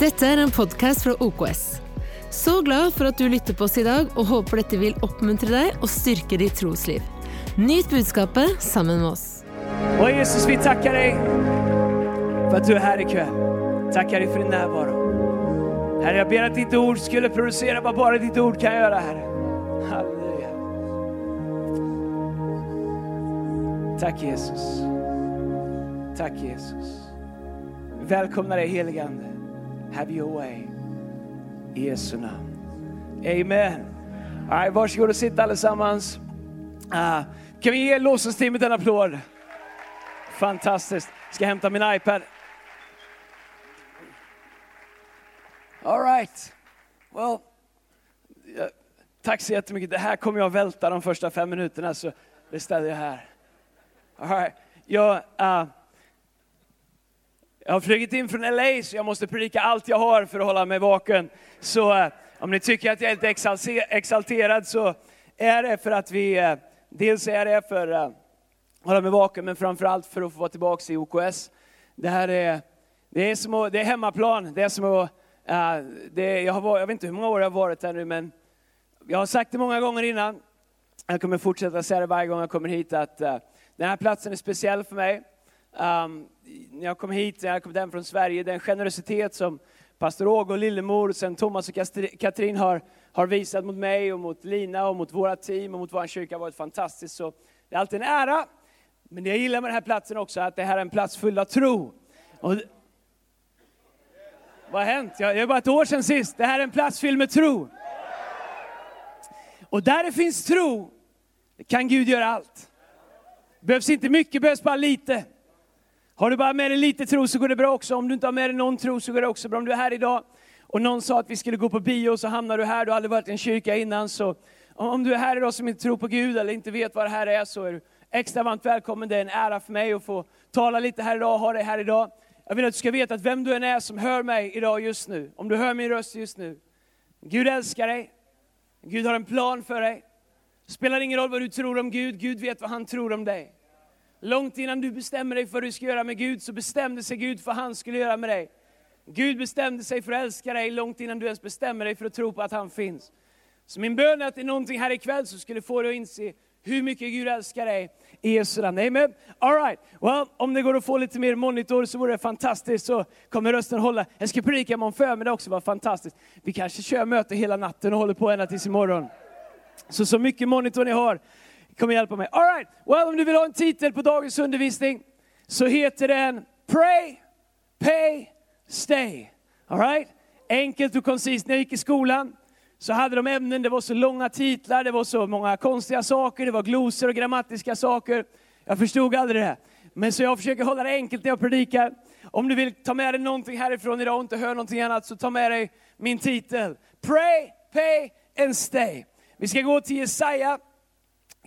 Dette er en podkast fra OKS. Så glad for at du lytter på oss i dag, og håper dette vil oppmuntre deg og styrke ditt trosliv. Nyt budskapet sammen med oss. Och Jesus, vi tackar dig för att du är här ikväll. Tackar dig för din närvaro. Herre, jag ber att ditt ord skulle producera vad bara ditt ord kan göra, Herre. Halleluja. Tack Jesus. Tack Jesus. Välkomna dig helige Ande. Have your way. I Jesu namn. Amen. All right, varsågod och sitt allesammans. Uh, kan vi ge lovsångsteamet en applåd? Fantastiskt. Ska hämta min iPad. All right. Well, uh, tack så jättemycket. Det här kommer jag välta de första fem minuterna, så det ställer jag här. All right. jag, uh, jag har flugit in från LA, så jag måste predika allt jag har för att hålla mig vaken. Så eh, om ni tycker att jag är lite exalterad så är det för att vi, eh, dels är det för att hålla mig vaken, men framförallt för att få vara tillbaka i OKS. Det här är, det är, som att, det är hemmaplan. Det är som att, det, jag, har, jag vet inte hur många år jag har varit här nu, men jag har sagt det många gånger innan. Jag kommer fortsätta säga det varje gång jag kommer hit, att den här platsen är speciell för mig. Um, när jag kom hit, när jag kom hem från Sverige, den generositet som pastor Åge och Lillemor, sen Thomas och Katrin har, har visat mot mig och mot Lina och mot våra team och mot vår kyrka har varit fantastiskt. Så det är alltid en ära. Men det jag gillar med den här platsen också är att det här är en plats full av tro. Och, vad har hänt? Jag, det är bara ett år sedan sist. Det här är en plats fylld med tro. Och där det finns tro kan Gud göra allt. behövs inte mycket, behövs bara lite. Har du bara med dig lite tro så går det bra också. Om du inte har med dig någon tro så går det också bra. Om du är här idag och någon sa att vi skulle gå på bio så hamnar du här, du har aldrig varit i en kyrka innan. Så om du är här idag som inte tror på Gud eller inte vet vad det här är så är du extra varmt välkommen. Det är en ära för mig att få tala lite här idag och ha dig här idag. Jag vill att du ska veta att vem du än är som hör mig idag just nu, om du hör min röst just nu. Gud älskar dig. Gud har en plan för dig. Det spelar ingen roll vad du tror om Gud, Gud vet vad han tror om dig. Långt innan du bestämmer dig för vad du ska göra med Gud, så bestämde sig Gud för vad han skulle göra med dig. Gud bestämde sig för att älska dig långt innan du ens bestämmer dig för att tro på att han finns. Så min bön är att det är någonting här ikväll som skulle få dig att inse hur mycket Gud älskar dig i Jesu namn. Amen. All right. Well, om det går att få lite mer monitor så vore det fantastiskt, så kommer rösten hålla. Jag ska predika imorgon förmiddag också, var fantastiskt. Vi kanske kör möte hela natten och håller på ända tills imorgon. Så så mycket monitor ni har kommer hjälpa mig. All right. Well, om du vill ha en titel på dagens undervisning så heter den Pray, Pay, Stay. All right. Enkelt och koncist. När jag gick i skolan så hade de ämnen, det var så långa titlar, det var så många konstiga saker, det var glosor och grammatiska saker. Jag förstod aldrig det. Men så jag försöker hålla det enkelt när jag predikar. Om du vill ta med dig någonting härifrån idag och inte hör någonting annat, så ta med dig min titel. Pray, pay and stay. Vi ska gå till Jesaja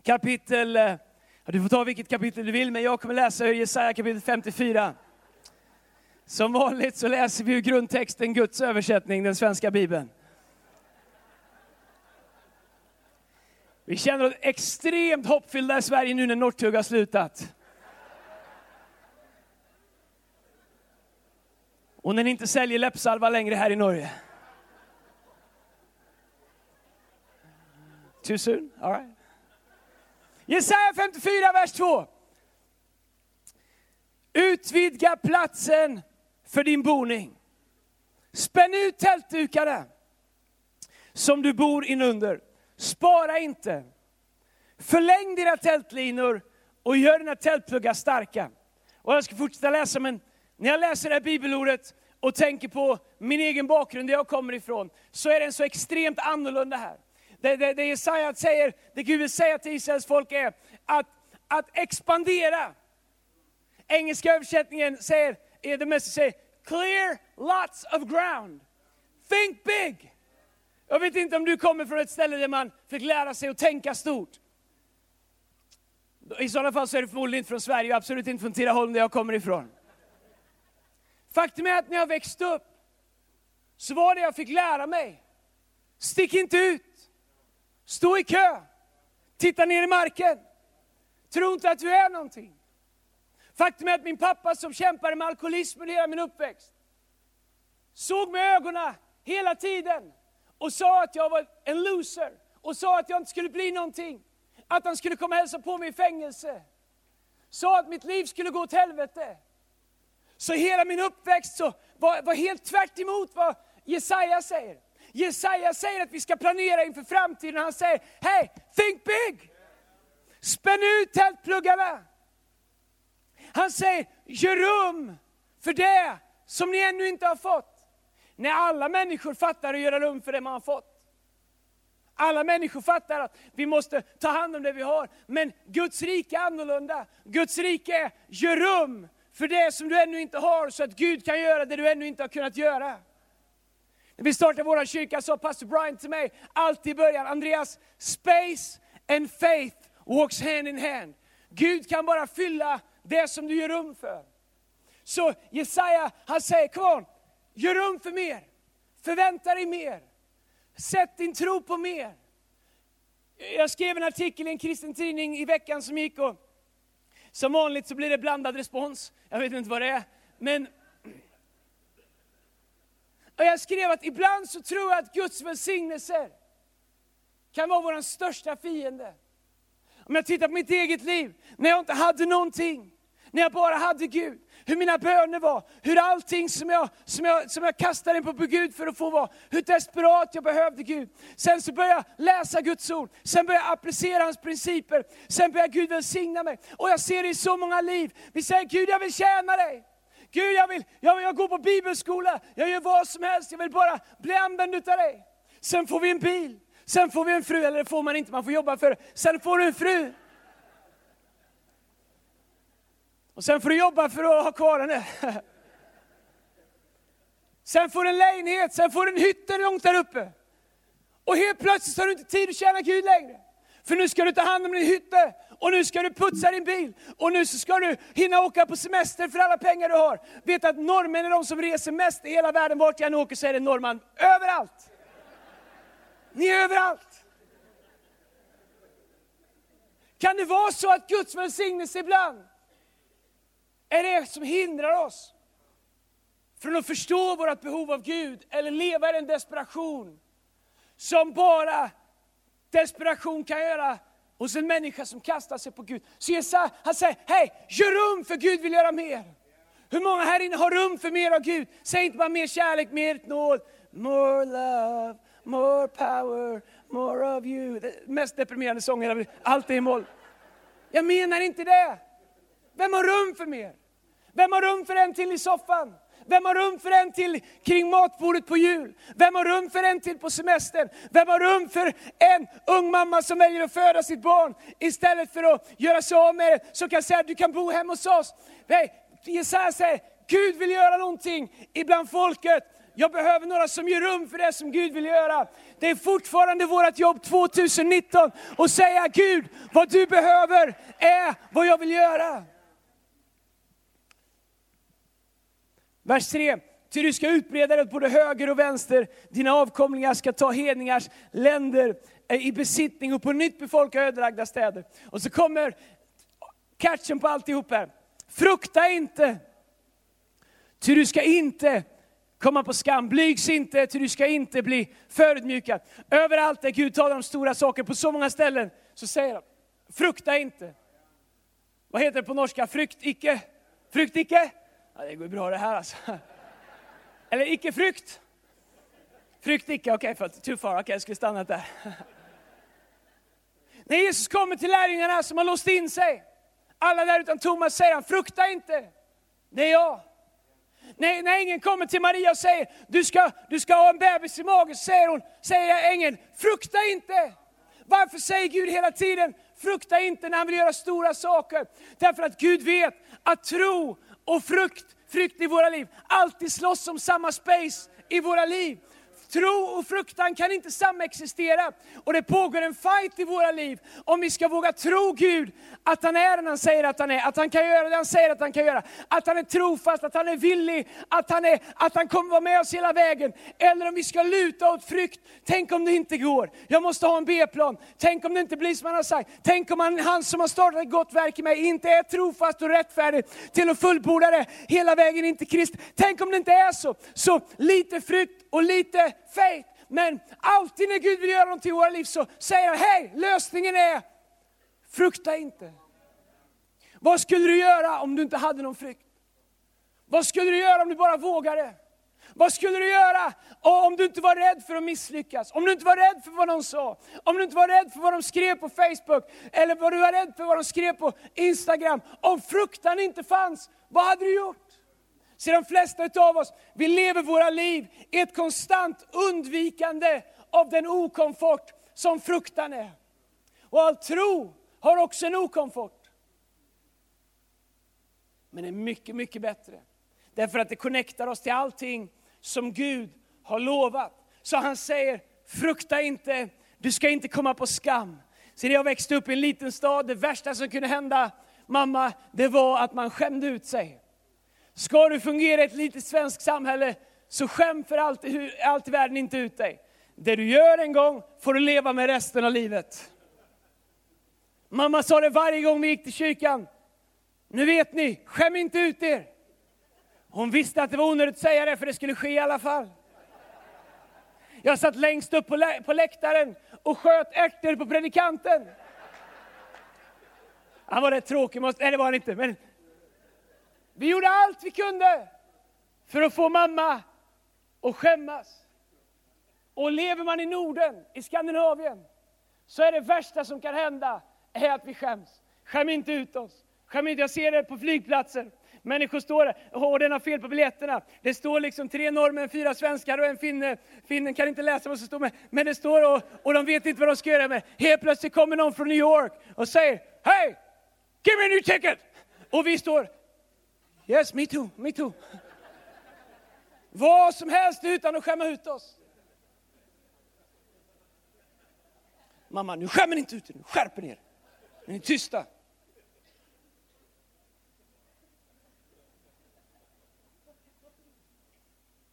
kapitel, eh, du får ta vilket kapitel du vill, men jag kommer läsa ur Jesaja kapitel 54. Som vanligt så läser vi ur grundtexten, Guds översättning, den svenska bibeln. Vi känner oss extremt hoppfyllda i Sverige nu när Northug har slutat. Och när ni inte säljer läppsalva längre här i Norge. Too soon? All right. Jesaja 54, vers 2. Utvidga platsen för din boning. Spänn ut tältdukarna som du bor inunder. Spara inte. Förläng dina tältlinor och gör dina tältpluggar starka. Och jag ska fortsätta läsa, men när jag läser det här bibelordet och tänker på min egen bakgrund, där jag kommer ifrån, så är den så extremt annorlunda här. Det, det, det Jesaja säger, det Gud vill säga till Israels folk är att, att expandera. Engelska översättningen säger, är det mest säger, clear lots of ground. Think big. Jag vet inte om du kommer från ett ställe där man fick lära sig att tänka stort. I sådana fall så är du förmodligen inte från Sverige och absolut inte från Tidaholm där jag kommer ifrån. Faktum är att när jag växte upp så var det jag fick lära mig. Stick inte ut. Stå i kö. Titta ner i marken. Tro inte att du är någonting. Faktum är att min pappa som kämpade med alkoholism under hela min uppväxt, såg med ögonen hela tiden och sa att jag var en loser och sa att jag inte skulle bli någonting. Att han skulle komma och hälsa på mig i fängelse. Sa att mitt liv skulle gå åt helvete. Så hela min uppväxt så var, var helt tvärt emot vad Jesaja säger. Jesaja säger att vi ska planera inför framtiden. Han säger, hej, think big! Spänn ut tältpluggarna! Han säger, gör rum för det som ni ännu inte har fått. När alla människor fattar att göra rum för det man har fått. Alla människor fattar att vi måste ta hand om det vi har. Men Guds rike är annorlunda. Guds rike är, gör rum för det som du ännu inte har, så att Gud kan göra det du ännu inte har kunnat göra. När vi startade vår kyrka sa pastor Brian till mig, alltid i början, Andreas, space and faith walks hand in hand. Gud kan bara fylla det som du gör rum för. Så Jesaja, han säger, kom on, gör rum för mer. Förvänta dig mer. Sätt din tro på mer. Jag skrev en artikel i en kristen tidning i veckan som gick och som vanligt så blir det blandad respons. Jag vet inte vad det är. Men och jag skrev att ibland så tror jag att Guds välsignelser kan vara vår största fiende. Om jag tittar på mitt eget liv, när jag inte hade någonting, när jag bara hade Gud, hur mina böner var, hur allting som jag, som jag, som jag kastade in på Gud för att få vara, hur desperat jag behövde Gud. Sen så började jag läsa Guds ord, sen började jag applicera hans principer, sen började Gud välsigna mig. Och jag ser det i så många liv. Vi säger Gud jag vill tjäna dig. Gud jag vill, jag vill jag går på bibelskola, jag gör vad som helst, jag vill bara bli använd utav dig. Sen får vi en bil, sen får vi en fru, eller det får man inte, man får jobba för det. Sen får du en fru. Och sen får du jobba för att ha kvar henne. Sen får du en lägenhet, sen får du en hytte långt där uppe. Och helt plötsligt har du inte tid att tjäna Gud längre. För nu ska du ta hand om din hytte, och nu ska du putsa din bil, och nu ska du hinna åka på semester för alla pengar du har. Vet att norrmän är de som reser mest i hela världen, vart jag än åker så är det norrman. Överallt! Ni är överallt! Kan det vara så att Guds välsignelse ibland är det som hindrar oss från att förstå vårt behov av Gud, eller leva i den desperation som bara desperation kan göra hos en människa som kastar sig på Gud. Så Jesaja, han säger, hej, gör rum för Gud vill göra mer. Hur många här inne har rum för mer av Gud? Säg inte bara mer kärlek, mer nåd. More love, more power, more of you. Det mest deprimerande sången, allt är i moll. Jag menar inte det. Vem har rum för mer? Vem har rum för en till i soffan? Vem har rum för en till kring matbordet på jul? Vem har rum för en till på semestern? Vem har rum för en ung mamma som väljer att föda sitt barn istället för att göra sig av med det, som kan säga att du kan bo hemma hos oss. Nej, Jesaja säger, Gud vill göra någonting ibland folket. Jag behöver några som ger rum för det som Gud vill göra. Det är fortfarande vårt jobb 2019 att säga Gud, vad du behöver är vad jag vill göra. Vers 3. Ty du ska utbreda dig både höger och vänster, dina avkomlingar ska ta hedningars länder eh, i besittning och på nytt befolka ödelagda städer. Och så kommer catchen på alltihop här. Frukta inte, ty du ska inte komma på skam. Blygs inte, ty du ska inte bli förödmjukad. Överallt där Gud talar om stora saker, på så många ställen, så säger han, frukta inte. Vad heter det på norska? Frykt icke. Frykt icke. Ja, det går bra det här alltså. Eller icke frukt. Frukt icke, okej, okay, too far, okej, okay, jag skulle stannat där. När Jesus kommer till lärjungarna som har låst in sig, alla där utan Thomas säger han, frukta inte, det är jag. När, när ängeln kommer till Maria och säger, du ska, du ska ha en bebis i magen, så säger hon, säger ängeln, frukta inte. Varför säger Gud hela tiden, frukta inte när han vill göra stora saker? Därför att Gud vet att tro och frukt, frukt i våra liv, alltid slåss om samma space i våra liv tro och fruktan kan inte samexistera. Och det pågår en fight i våra liv om vi ska våga tro Gud att han är den han säger att han är, att han kan göra det han säger att han kan göra, att han är trofast, att han är villig, att han, är, att han kommer vara med oss hela vägen. Eller om vi ska luta åt frykt, tänk om det inte går, jag måste ha en B-plan, tänk om det inte blir som han har sagt, tänk om han, han som har startat ett gott verk i mig inte är trofast och rättfärdig till att fullborda det hela vägen in till Kristus. Tänk om det inte är så. Så lite frykt och lite faith. Men alltid när Gud vill göra någonting i våra liv så säger han, hej, lösningen är, frukta inte. Vad skulle du göra om du inte hade någon frukt? Vad skulle du göra om du bara vågade? Vad skulle du göra om du inte var rädd för att misslyckas? Om du inte var rädd för vad någon sa? Om du inte var rädd för vad de skrev på Facebook? Eller vad du var rädd för vad de skrev på Instagram? Om fruktan inte fanns, vad hade du gjort? Så de flesta av oss, vi lever våra liv i ett konstant undvikande av den okomfort som fruktan är. Och all tro har också en okomfort. Men är mycket, mycket bättre. Därför att det connectar oss till allting som Gud har lovat. Så han säger, frukta inte, du ska inte komma på skam. Så när jag växte upp i en liten stad, det värsta som kunde hända mamma, det var att man skämde ut sig. Ska du fungera i ett litet svenskt samhälle, så skäm för allt, allt i världen inte ut dig. Det du gör en gång får du leva med resten av livet. Mamma sa det varje gång vi gick till kyrkan. Nu vet ni, skäm inte ut er. Hon visste att det var onödigt att säga det, för det skulle ske i alla fall. Jag satt längst upp på, lä på läktaren och sköt ärtor på predikanten. Han var rätt tråkig, måste, nej det var han inte. Men vi gjorde allt vi kunde för att få mamma att skämmas. Och lever man i Norden, i Skandinavien, så är det värsta som kan hända är att vi skäms. Skäm inte ut oss. Skäm inte, jag ser det på flygplatser. Människor står där, och den har fel på biljetterna. Det står liksom tre norrmän, fyra svenskar och en finne. Finnen kan inte läsa vad som står med, men det står och, och de vet inte vad de ska göra med. Helt plötsligt kommer någon från New York och säger, Hej! Give me a new ticket! Och vi står, Yes, me too, me too. Vad som helst utan att skämma ut oss. Mamma, nu skämmer ni inte ut er, nu skärper ni er. Nu är ni tysta.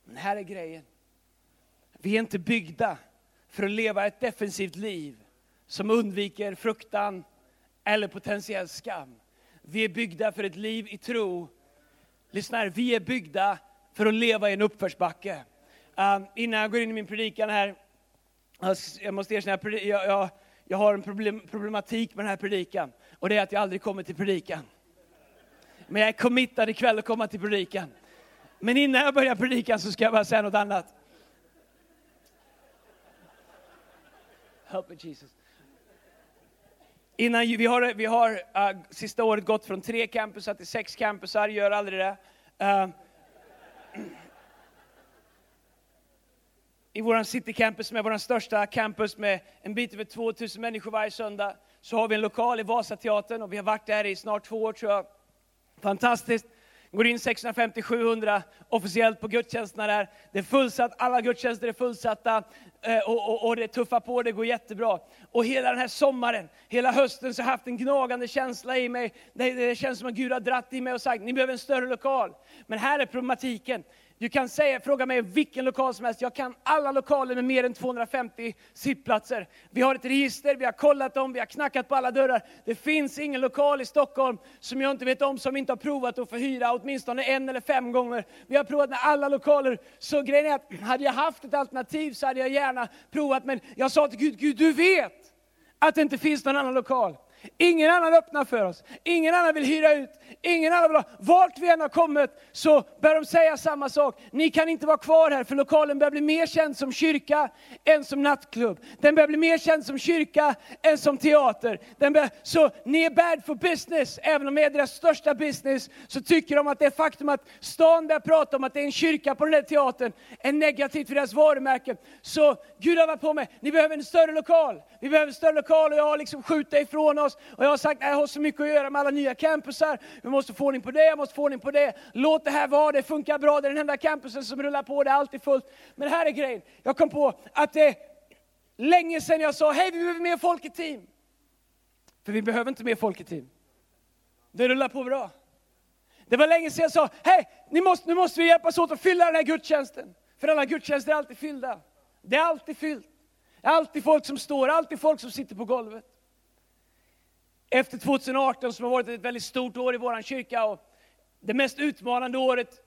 Men här är grejen. Vi är inte byggda för att leva ett defensivt liv som undviker fruktan eller potentiell skam. Vi är byggda för ett liv i tro Lyssna här, vi är byggda för att leva i en uppförsbacke. Um, innan jag går in i min predikan här, jag måste erkänna, jag, jag, jag har en problem, problematik med den här predikan. Och det är att jag aldrig kommer till predikan. Men jag är committad ikväll att komma till predikan. Men innan jag börjar predikan så ska jag bara säga något annat. Help me Jesus. Innan, vi har, vi har uh, sista året gått från tre campusar till sex campusar, gör aldrig det. Uh, I vår City Campus, som är vår största campus med en bit över 2000 människor varje söndag, så har vi en lokal i Vasateatern och vi har varit där i snart två år tror jag. Fantastiskt. Går in 650-700 officiellt på gudstjänsterna där. Det är fullsatt, alla gudstjänster är fullsatta. Eh, och, och, och, det tuffar på, det går jättebra. Och hela den här sommaren, hela hösten, så har jag haft en gnagande känsla i mig. Det, det känns som att Gud har dratt i mig och sagt, ni behöver en större lokal. Men här är problematiken. Du kan säga, fråga mig vilken lokal som helst. Jag kan alla lokaler med mer än 250 sittplatser. Vi har ett register, vi har kollat dem, vi har knackat på alla dörrar. Det finns ingen lokal i Stockholm som jag inte vet om, som inte har provat att förhyra åtminstone en eller fem gånger. Vi har provat med alla lokaler. Så grejen är att hade jag haft ett alternativ så hade jag gärna provat. Men jag sa till Gud, Gud du vet att det inte finns någon annan lokal. Ingen annan öppnar för oss. Ingen annan vill hyra ut. Ingen annan vill ha. Vart vi än har kommit så börjar de säga samma sak. Ni kan inte vara kvar här för lokalen börjar bli mer känd som kyrka än som nattklubb. Den börjar bli mer känd som kyrka än som teater. Den börjar, så ni är bad for business. Även om det är deras största business så tycker de att det faktum att stan börjar prata om att det är en kyrka på den där teatern är negativt för deras varumärke. Så Gud har varit på mig. Ni behöver en större lokal. Vi behöver en större lokal och jag har liksom skjutit ifrån oss oss. Och jag har sagt, jag har så mycket att göra med alla nya campusar. Vi måste få ordning på det, jag måste få ordning på det. Låt det här vara, det funkar bra. Det är den enda campusen som rullar på, det är alltid fullt. Men här är grejen, jag kom på att det är länge sedan jag sa, hej vi behöver mer folk i team. För vi behöver inte mer folk i team. Det rullar på bra. Det var länge sedan jag sa, hej, måste, nu måste vi hjälpas åt att fylla den här gudstjänsten. För alla gudstjänster är alltid fyllda. Det är alltid fyllt. Det är alltid folk som står, alltid folk som sitter på golvet. Efter 2018 som har varit ett väldigt stort år i vår kyrka och det mest utmanande året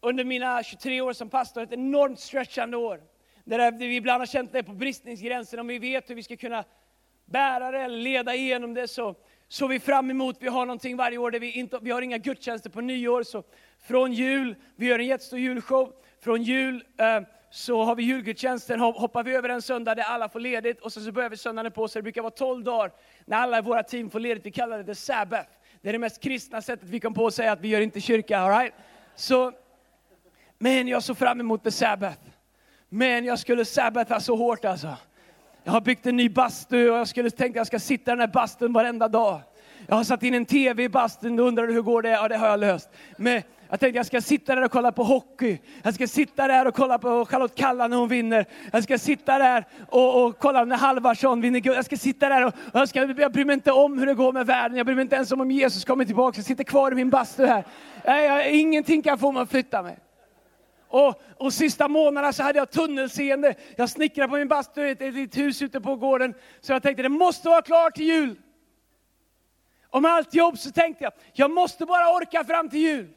under mina 23 år som pastor, ett enormt stretchande år. Där vi ibland har känt det på bristningsgränsen, om vi vet hur vi ska kunna bära det eller leda igenom det så såg vi fram emot, vi har någonting varje år där vi inte, vi har inga gudstjänster på nyår, så från jul, vi gör en jättestor julshow, från jul eh, så har vi julgudstjänsten, hoppar vi över en söndag där alla får ledigt och så, så börjar vi söndagen på, så det brukar vara 12 dagar när alla i våra team får ledigt, vi kallar det the sabbath. Det är det mest kristna sättet vi kom på att säga att vi gör inte kyrka, all right? Så, men jag såg fram emot the sabbath. Men jag skulle sabbatha så hårt alltså. Jag har byggt en ny bastu och jag skulle tänka att jag ska sitta i den här bastun varenda dag. Jag har satt in en TV i bastun, då undrar hur går det? Ja, det har jag löst. Men jag tänkte jag ska sitta där och kolla på hockey. Jag ska sitta där och kolla på Charlotte Kalla när hon vinner. Jag ska sitta där och, och kolla när Halvarsson vinner guld. Jag ska sitta där och, och jag, ska, jag bryr mig inte om hur det går med världen. Jag bryr mig inte ens om om Jesus kommer tillbaka. Jag sitter kvar i min bastu här. Jag, jag, ingenting kan få mig att flytta mig. Och, och sista månaderna så hade jag tunnelseende. Jag snickrade på min bastu i ett, ett hus ute på gården. Så jag tänkte det måste vara klart till jul. Om allt jobb så tänkte jag, jag måste bara orka fram till jul.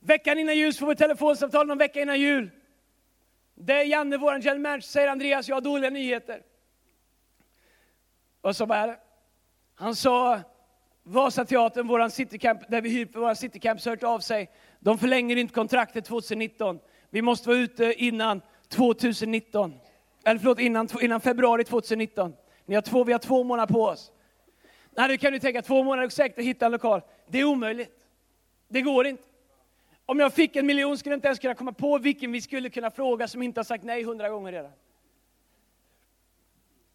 Veckan innan jul får vi telefonsamtal någon vecka innan jul. Det är Janne, vår general manager, säger Andreas, jag har dåliga nyheter. Och så bara, han sa, Vasateatern, vår citycamp, där vi hyr för vår citycamp, hört av sig. De förlänger inte kontraktet 2019. Vi måste vara ute innan 2019. Eller förlåt, innan, innan februari 2019. Ni har två, vi har två månader på oss. Nej, du kan du tänka, två månader är säkert att hitta en lokal. Det är omöjligt. Det går inte. Om jag fick en miljon skulle jag inte ens kunna komma på vilken vi skulle kunna fråga som inte har sagt nej hundra gånger redan.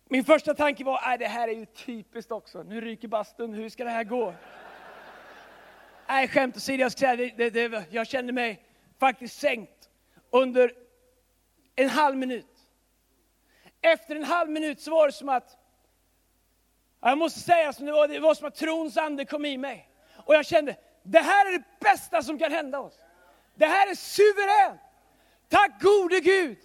Min första tanke var, nej det här är ju typiskt också. Nu ryker bastun, hur ska det här gå? Nej, skämt åsido, jag säga, det, det, det, jag kände mig faktiskt sänkt under en halv minut. Efter en halv minut så var det som att, jag måste säga som det var, det var som att trons ande kom i mig. Och jag kände, det här är det bästa som kan hända oss. Det här är suveränt. Tack gode Gud.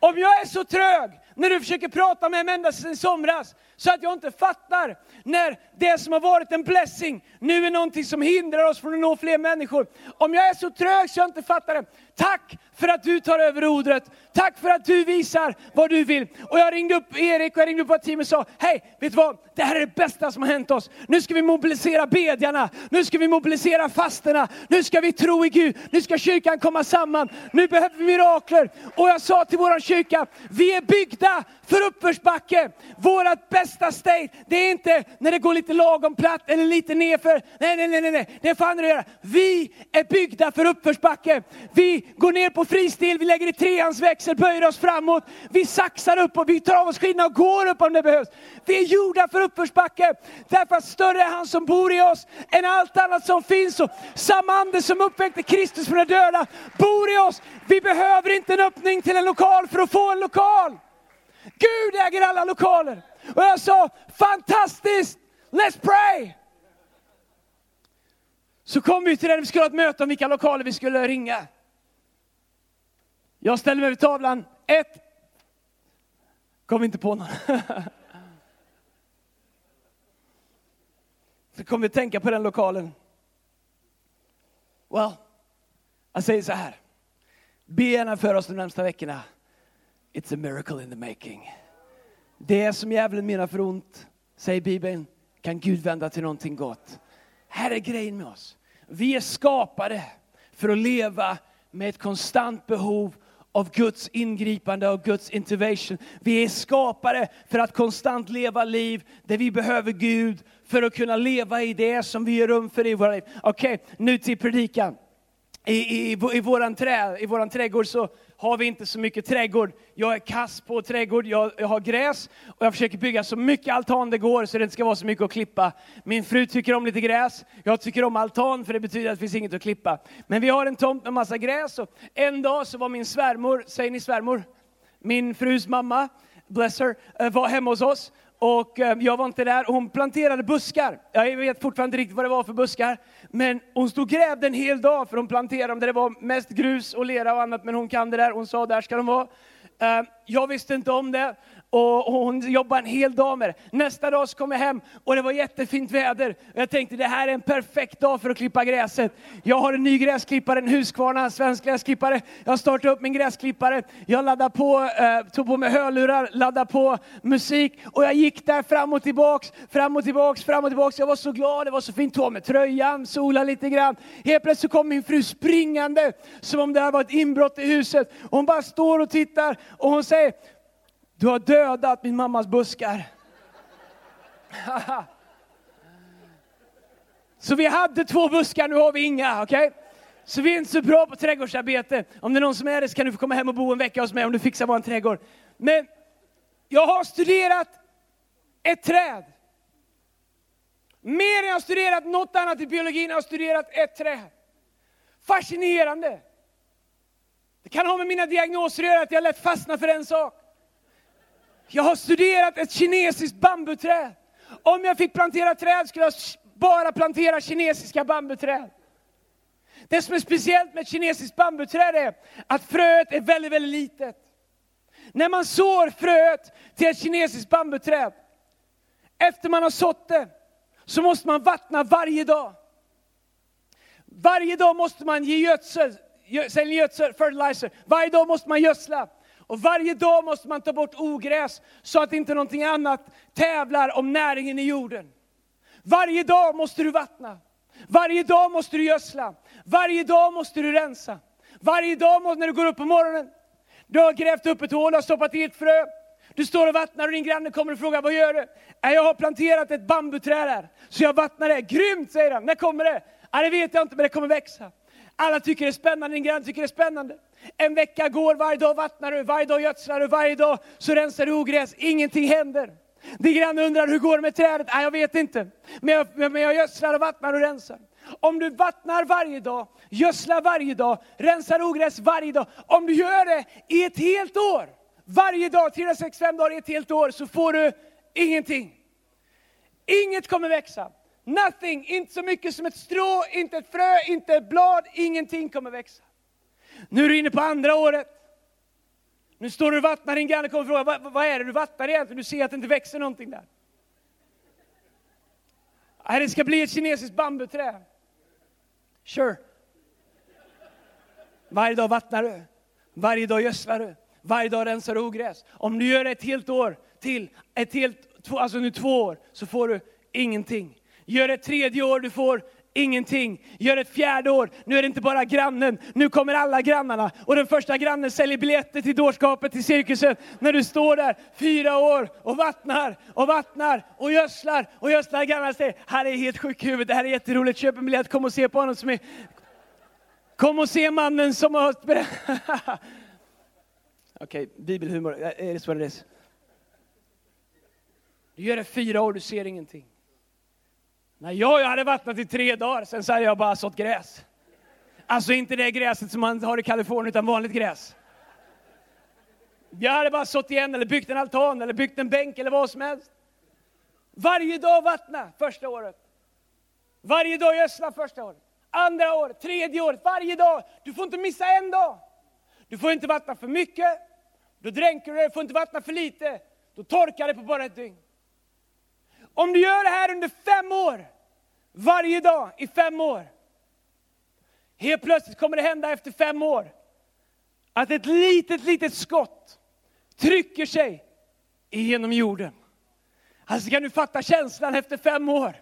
Om jag är så trög när du försöker prata med mig ända sedan i somras, så att jag inte fattar när det som har varit en blessing nu är någonting som hindrar oss från att nå fler människor. Om jag är så trög så jag inte fattar det, tack för att du tar över rodret. Tack för att du visar vad du vill. Och jag ringde upp Erik och jag ringde upp vårt team och sa, hej, vet du vad? Det här är det bästa som har hänt oss. Nu ska vi mobilisera bedjarna, nu ska vi mobilisera fasterna, nu ska vi tro i Gud, nu ska kyrkan komma samman, nu behöver vi mirakler. Och jag sa till vår kyrka, vi är byggda för uppförsbacke. Vårat bästa state, det är inte när det går lite lagom platt eller lite nerför. Nej, nej, nej, nej, det får andra göra. Vi är byggda för uppförsbacke. Vi går ner på fristil, vi lägger i treans växel, böjer oss framåt. Vi saxar upp och vi tar av oss skidorna och går upp om det behövs. Vi är gjorda för uppförsbacke. Därför att större är han som bor i oss än allt annat som finns. Och samma ande som uppväckte Kristus från de döda bor i oss. Vi behöver inte en öppning till en lokal för att få en lokal. Gud äger alla lokaler. Och jag sa, fantastiskt, let's pray! Så kom vi till den, vi skulle ha ett möte om vilka lokaler vi skulle ringa. Jag ställde mig vid tavlan, ett, kom inte på någon. Så kom vi att tänka på den lokalen. Well, jag säger så här, be gärna för oss de närmsta veckorna. It's a miracle in the making. Det som djävulen menar för ont, säger Bibeln, kan Gud vända till någonting gott. Här är grejen med oss. Vi är skapade för att leva med ett konstant behov av Guds ingripande och Guds intervention. Vi är skapade för att konstant leva liv där vi behöver Gud för att kunna leva i det som vi ger rum för i våra liv. Okej, okay, nu till predikan. i, i, i, våran trä, i våran trädgård så har vi inte så mycket trädgård. Jag är kass på trädgård, jag, jag, har gräs och jag försöker bygga så mycket altan det går så det inte ska vara så mycket att klippa. Min fru tycker om lite gräs, jag tycker om altan för det betyder att det finns inget att klippa. Men vi har en tomt med massa gräs och en dag så var min svärmor, säger ni svärmor? Min frus mamma, bless her, eh, var hemma hos oss och eh, jag var inte där. Hon planterade buskar. Jag vet fortfarande inte riktigt vad det var för buskar. Men hon stod och grävde en hel dag för hon planterade dem där det var mest grus och lera och annat. Men hon kan det där. Hon sa där ska de vara. Eh, jag visste inte om det och hon jobbade en hel dag med det. Nästa dag så kom jag hem och det var jättefint väder. Och Jag tänkte det här är en perfekt dag för att klippa gräset. Jag har en ny gräsklippare, en Husqvarna en svensk gräsklippare. Jag startade upp min gräsklippare. Jag laddade på, eh, tog på mig hörlurar, laddade på musik och jag gick där fram och tillbaks, fram och tillbaks, fram och tillbaks. Jag var så glad, det var så fint. Tog med tröjan, sola lite grann. Helt plötsligt kom min fru springande som om det här var ett inbrott i huset. Hon bara står och tittar och hon säger du har dödat min mammas buskar. så vi hade två buskar, nu har vi inga. Okay? Så vi är inte så bra på trädgårdsarbete. Om det är någon som är det så kan du få komma hem och bo en vecka hos mig om du fixar vår trädgård. Men jag har studerat ett träd. Mer än jag har studerat något annat i biologin, jag har studerat ett träd. Fascinerande. Det kan ha med mina diagnoser att göra, att jag lätt fastnar för en sak. Jag har studerat ett kinesiskt bambuträd. Om jag fick plantera träd skulle jag bara plantera kinesiska bambuträd. Det som är speciellt med ett kinesiskt bambuträd är att fröet är väldigt, väldigt litet. När man sår fröet till ett kinesiskt bambuträd, efter man har sått det, så måste man vattna varje dag. Varje dag måste man ge gödsel, gödsel, fertilizer. Varje dag måste man gödsla. Och varje dag måste man ta bort ogräs så att inte någonting annat tävlar om näringen i jorden. Varje dag måste du vattna. Varje dag måste du gödsla. Varje dag måste du rensa. Varje dag måste, när du går upp på morgonen, du har grävt upp ett hål och stoppat i ett frö. Du står och vattnar och din granne kommer och frågar, vad gör du? Jag har planterat ett bambuträd här, så jag vattnar det. Grymt, säger han. När kommer det? Ja, det vet jag inte, men det kommer växa. Alla tycker det är spännande, din granne tycker det är spännande. En vecka går, varje dag vattnar du, varje dag gödslar du, varje dag så rensar du ogräs. Ingenting händer. Din granne undrar, hur går det med trädet? Nej, jag vet inte. Men jag, men jag gödslar och vattnar och rensar. Om du vattnar varje dag, gödslar varje dag, rensar ogräs varje dag. Om du gör det i ett helt år, varje dag, 365 dagar i ett helt år, så får du ingenting. Inget kommer växa. Nothing, inte så mycket som ett strå, inte ett frö, inte ett blad, ingenting kommer växa. Nu är du inne på andra året. Nu står du och vattnar, din granne kommer och frågar, vad, vad är det du vattnar egentligen? Du ser att det inte växer någonting där. Nej, det ska bli ett kinesiskt bambuträd. Sure. Varje dag vattnar du, varje dag gödslar du, varje dag rensar du ogräs. Om du gör det ett helt år till, ett helt, alltså nu två år, så får du ingenting. Gör det ett tredje år, du får ingenting. Gör ett fjärde år, nu är det inte bara grannen, nu kommer alla grannarna. Och den första grannen säljer biljetter till dårskapet, till cirkusen. När du står där fyra år och vattnar och vattnar och gödslar och gödslar. Grannarna säger, här är helt sjuk huvud, det här är jätteroligt, köp en biljett, kom och se på honom som är... Kom och se mannen som har... Okej, okay, bibelhumor, är det så det är? Du gör det fyra år, du ser ingenting. Nej, jag hade vattnat i tre dagar, sen så hade jag bara sått gräs. Alltså inte det gräset som man har i Kalifornien, utan vanligt gräs. Jag hade bara sått igen, eller byggt en altan, eller byggt en bänk, eller vad som helst. Varje dag vattna första året. Varje dag gödsla första året. Andra året, tredje året, varje dag. Du får inte missa en dag. Du får inte vattna för mycket, då dränker du det. Du får inte vattna för lite, då torkar det på bara ett dygn. Om du gör det här under fem år, varje dag i fem år. Helt plötsligt kommer det hända efter fem år att ett litet, litet skott trycker sig igenom jorden. Alltså kan du fatta känslan efter fem år?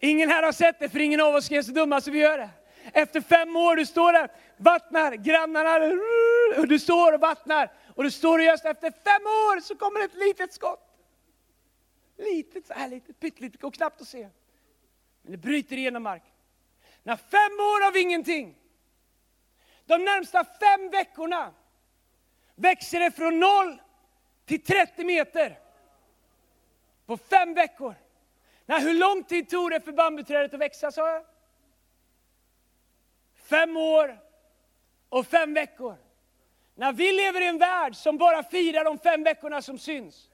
Ingen här har sett det, för ingen av oss är så dumma så vi gör det. Efter fem år, du står där, vattnar, grannarna, och du står och vattnar. Och du står och just efter fem år så kommer ett litet skott. Litet, så här litet, pyttelitet, går knappt att se. Men det bryter igenom marken. När fem år av ingenting, de närmsta fem veckorna växer det från noll till 30 meter. På fem veckor. Nej, hur lång tid tog det för bambuträdet att växa, sa jag? Fem år och fem veckor. När vi lever i en värld som bara firar de fem veckorna som syns,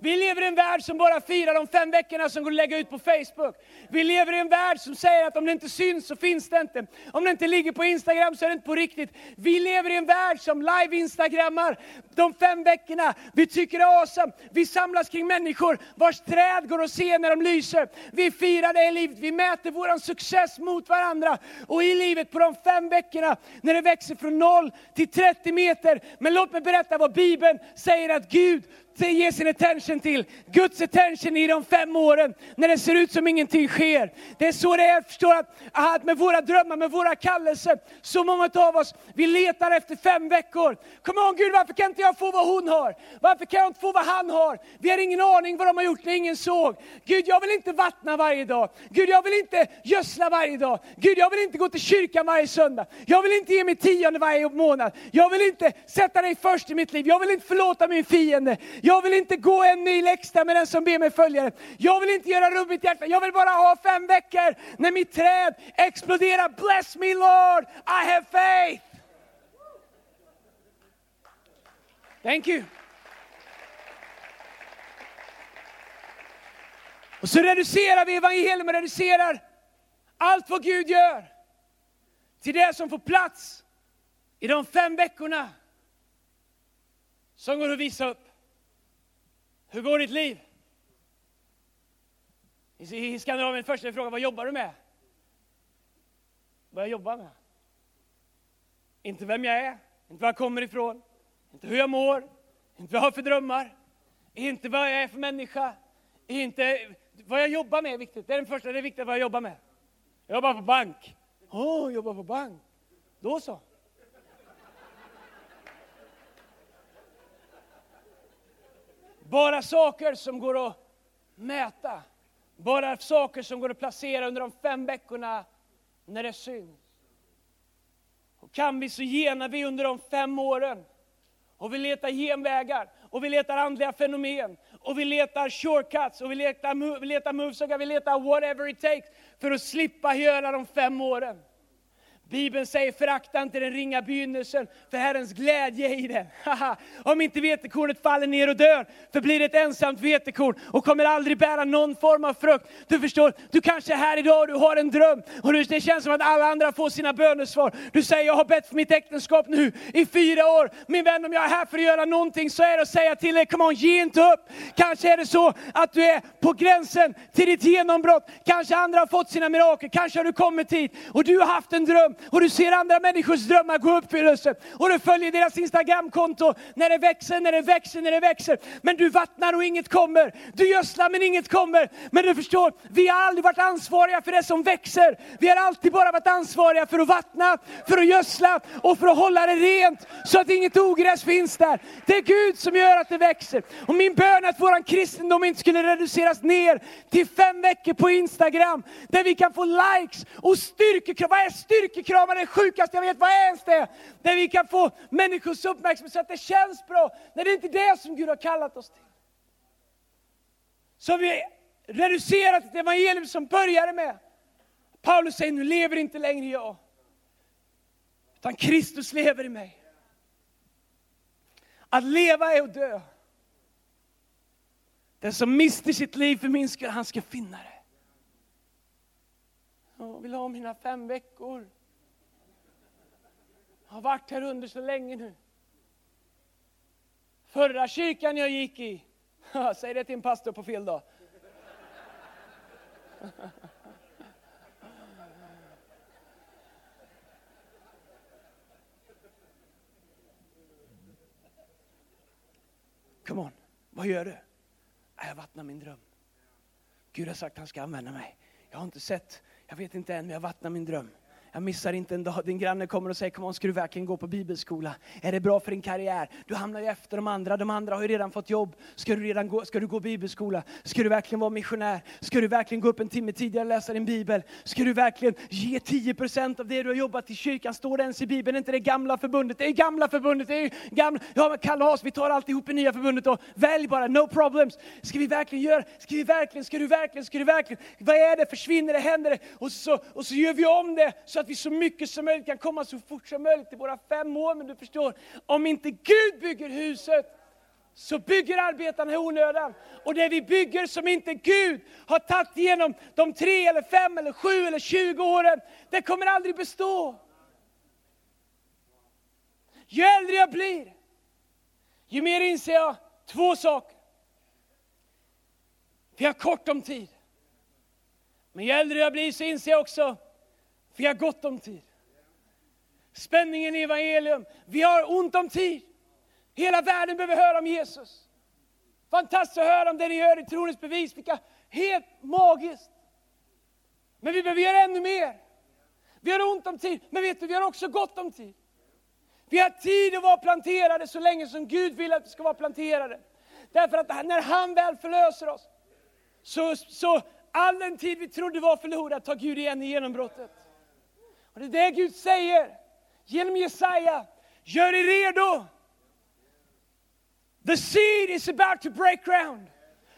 vi lever i en värld som bara firar de fem veckorna som går att lägga ut på Facebook. Vi lever i en värld som säger att om det inte syns så finns det inte. Om det inte ligger på Instagram så är det inte på riktigt. Vi lever i en värld som live-instagrammar de fem veckorna. Vi tycker det är awesome. Vi samlas kring människor vars träd går att se när de lyser. Vi firar det i livet. Vi mäter vår success mot varandra. Och i livet på de fem veckorna när det växer från noll till 30 meter. Men låt mig berätta vad Bibeln säger att Gud ge sin attention till. Guds attention i de fem åren, när det ser ut som ingenting sker. Det är så det är, förstår att, att med våra drömmar, med våra kallelser, så många av oss, vi letar efter fem veckor. Kom on Gud, varför kan inte jag få vad hon har? Varför kan jag inte få vad han har? Vi har ingen aning vad de har gjort det ingen såg. Gud, jag vill inte vattna varje dag. Gud, jag vill inte gödsla varje dag. Gud, jag vill inte gå till kyrkan varje söndag. Jag vill inte ge mig tionde varje månad. Jag vill inte sätta dig först i mitt liv. Jag vill inte förlåta min fiende. Jag vill inte gå en mil extra med den som ber mig följa Jag vill inte göra rubbigt hjärta. Jag vill bara ha fem veckor när mitt träd exploderar. Bless me Lord, I have faith. Thank you. Och så reducerar vi evangelium och reducerar allt vad Gud gör till det som får plats i de fem veckorna som går att visa upp. Hur går ditt liv? I Skandinavien första frågan, vad jobbar du med? Vad jag jobbar med? Inte vem jag är, inte var jag kommer ifrån, inte hur jag mår, inte vad jag har för drömmar, inte vad jag är för människa, inte vad jag jobbar med är viktigt. Det är den första, det är viktigt vad jag jobbar med. Jag jobbar på bank. Åh, oh, jobbar på bank. Då så. Bara saker som går att mäta. Bara saker som går att placera under de fem veckorna när det syns. Och kan vi så genar vi under de fem åren. Och vi letar genvägar, och vi letar andliga fenomen, och vi letar shortcuts, och vi letar, vi letar moves, och vi letar whatever it takes för att slippa göra de fem åren. Bibeln säger förakta inte den ringa begynnelsen, för Herrens glädje i den. Om inte vetekornet faller ner och dör, förblir det ett ensamt vetekorn och kommer aldrig bära någon form av frukt. Du förstår, du kanske är här idag och du har en dröm och det känns som att alla andra får sina bönesvar. Du säger, jag har bett för mitt äktenskap nu i fyra år. Min vän, om jag är här för att göra någonting så är det att säga till dig, come on, ge inte upp. Kanske är det så att du är på gränsen till ditt genombrott. Kanske andra har fått sina mirakel, kanske har du kommit hit och du har haft en dröm och du ser andra människors drömmar gå i uppfyllelse. Och du följer deras Instagramkonto när det växer, när det växer, när det växer. Men du vattnar och inget kommer. Du gödslar men inget kommer. Men du förstår, vi har aldrig varit ansvariga för det som växer. Vi har alltid bara varit ansvariga för att vattna, för att gödsla och för att hålla det rent så att inget ogräs finns där. Det är Gud som gör att det växer. Och min bön är att vår kristendom inte skulle reduceras ner till fem veckor på Instagram där vi kan få likes och styrkekrav. Vad är styrkekrav? Kramar det sjukaste jag vet, vad är ens det? Där vi kan få människors uppmärksamhet så att det känns bra. Nej, det är inte det som Gud har kallat oss till. Så vi reducerat ett evangelium som började med, Paulus säger nu lever inte längre jag, utan Kristus lever i mig. Att leva är att dö. Den som mister sitt liv för min skull, han ska finna det. Jag vill ha mina fem veckor. Jag har varit här under så länge nu. Förra kyrkan jag gick i, säg det till en pastor på fel dag. Come on, vad gör du? Jag vattnar min dröm. Gud har sagt att han ska använda mig. Jag har inte sett, jag vet inte än, men jag vattnar min dröm. Jag missar inte en dag. Din granne kommer och säger, kom on, ska du verkligen gå på bibelskola? Är det bra för din karriär? Du hamnar ju efter de andra. De andra har ju redan fått jobb. Ska du, redan gå, ska du gå bibelskola? Ska du verkligen vara missionär? Ska du verkligen gå upp en timme tidigare och läsa din bibel? Ska du verkligen ge 10% av det du har jobbat i kyrkan? Står det ens i bibeln? Är inte det gamla förbundet? Det är gamla förbundet. Det är gamla, ja men kalas, vi tar alltihop i nya förbundet och välj bara, no problems. Ska vi verkligen göra, ska vi verkligen, ska du verkligen, ska du verkligen? Vad är det? Försvinner det? Händer det? Och så, och så gör vi om det så att att vi så mycket som möjligt kan komma så fort som möjligt till våra fem år. Men du förstår, om inte Gud bygger huset, så bygger arbetarna i onödan. Och det vi bygger som inte Gud har tagit igenom de tre, eller fem, eller sju eller tjugo åren, det kommer aldrig bestå. Ju äldre jag blir, ju mer inser jag två saker. Vi har kort om tid. Men ju äldre jag blir så inser jag också, vi har gott om tid. Spänningen i evangelium, vi har ont om tid. Hela världen behöver höra om Jesus. Fantastiskt att höra om det ni gör i tronens bevis, vilka helt magiskt. Men vi behöver göra ännu mer. Vi har ont om tid, men vet du, vi har också gott om tid. Vi har tid att vara planterade så länge som Gud vill att vi ska vara planterade. Därför att när han väl förlöser oss, så, så all den tid vi trodde var förlorad tar Gud igen i genombrottet. Och det är det Gud säger genom Jesaja. Gör er redo! The seed is about to break ground.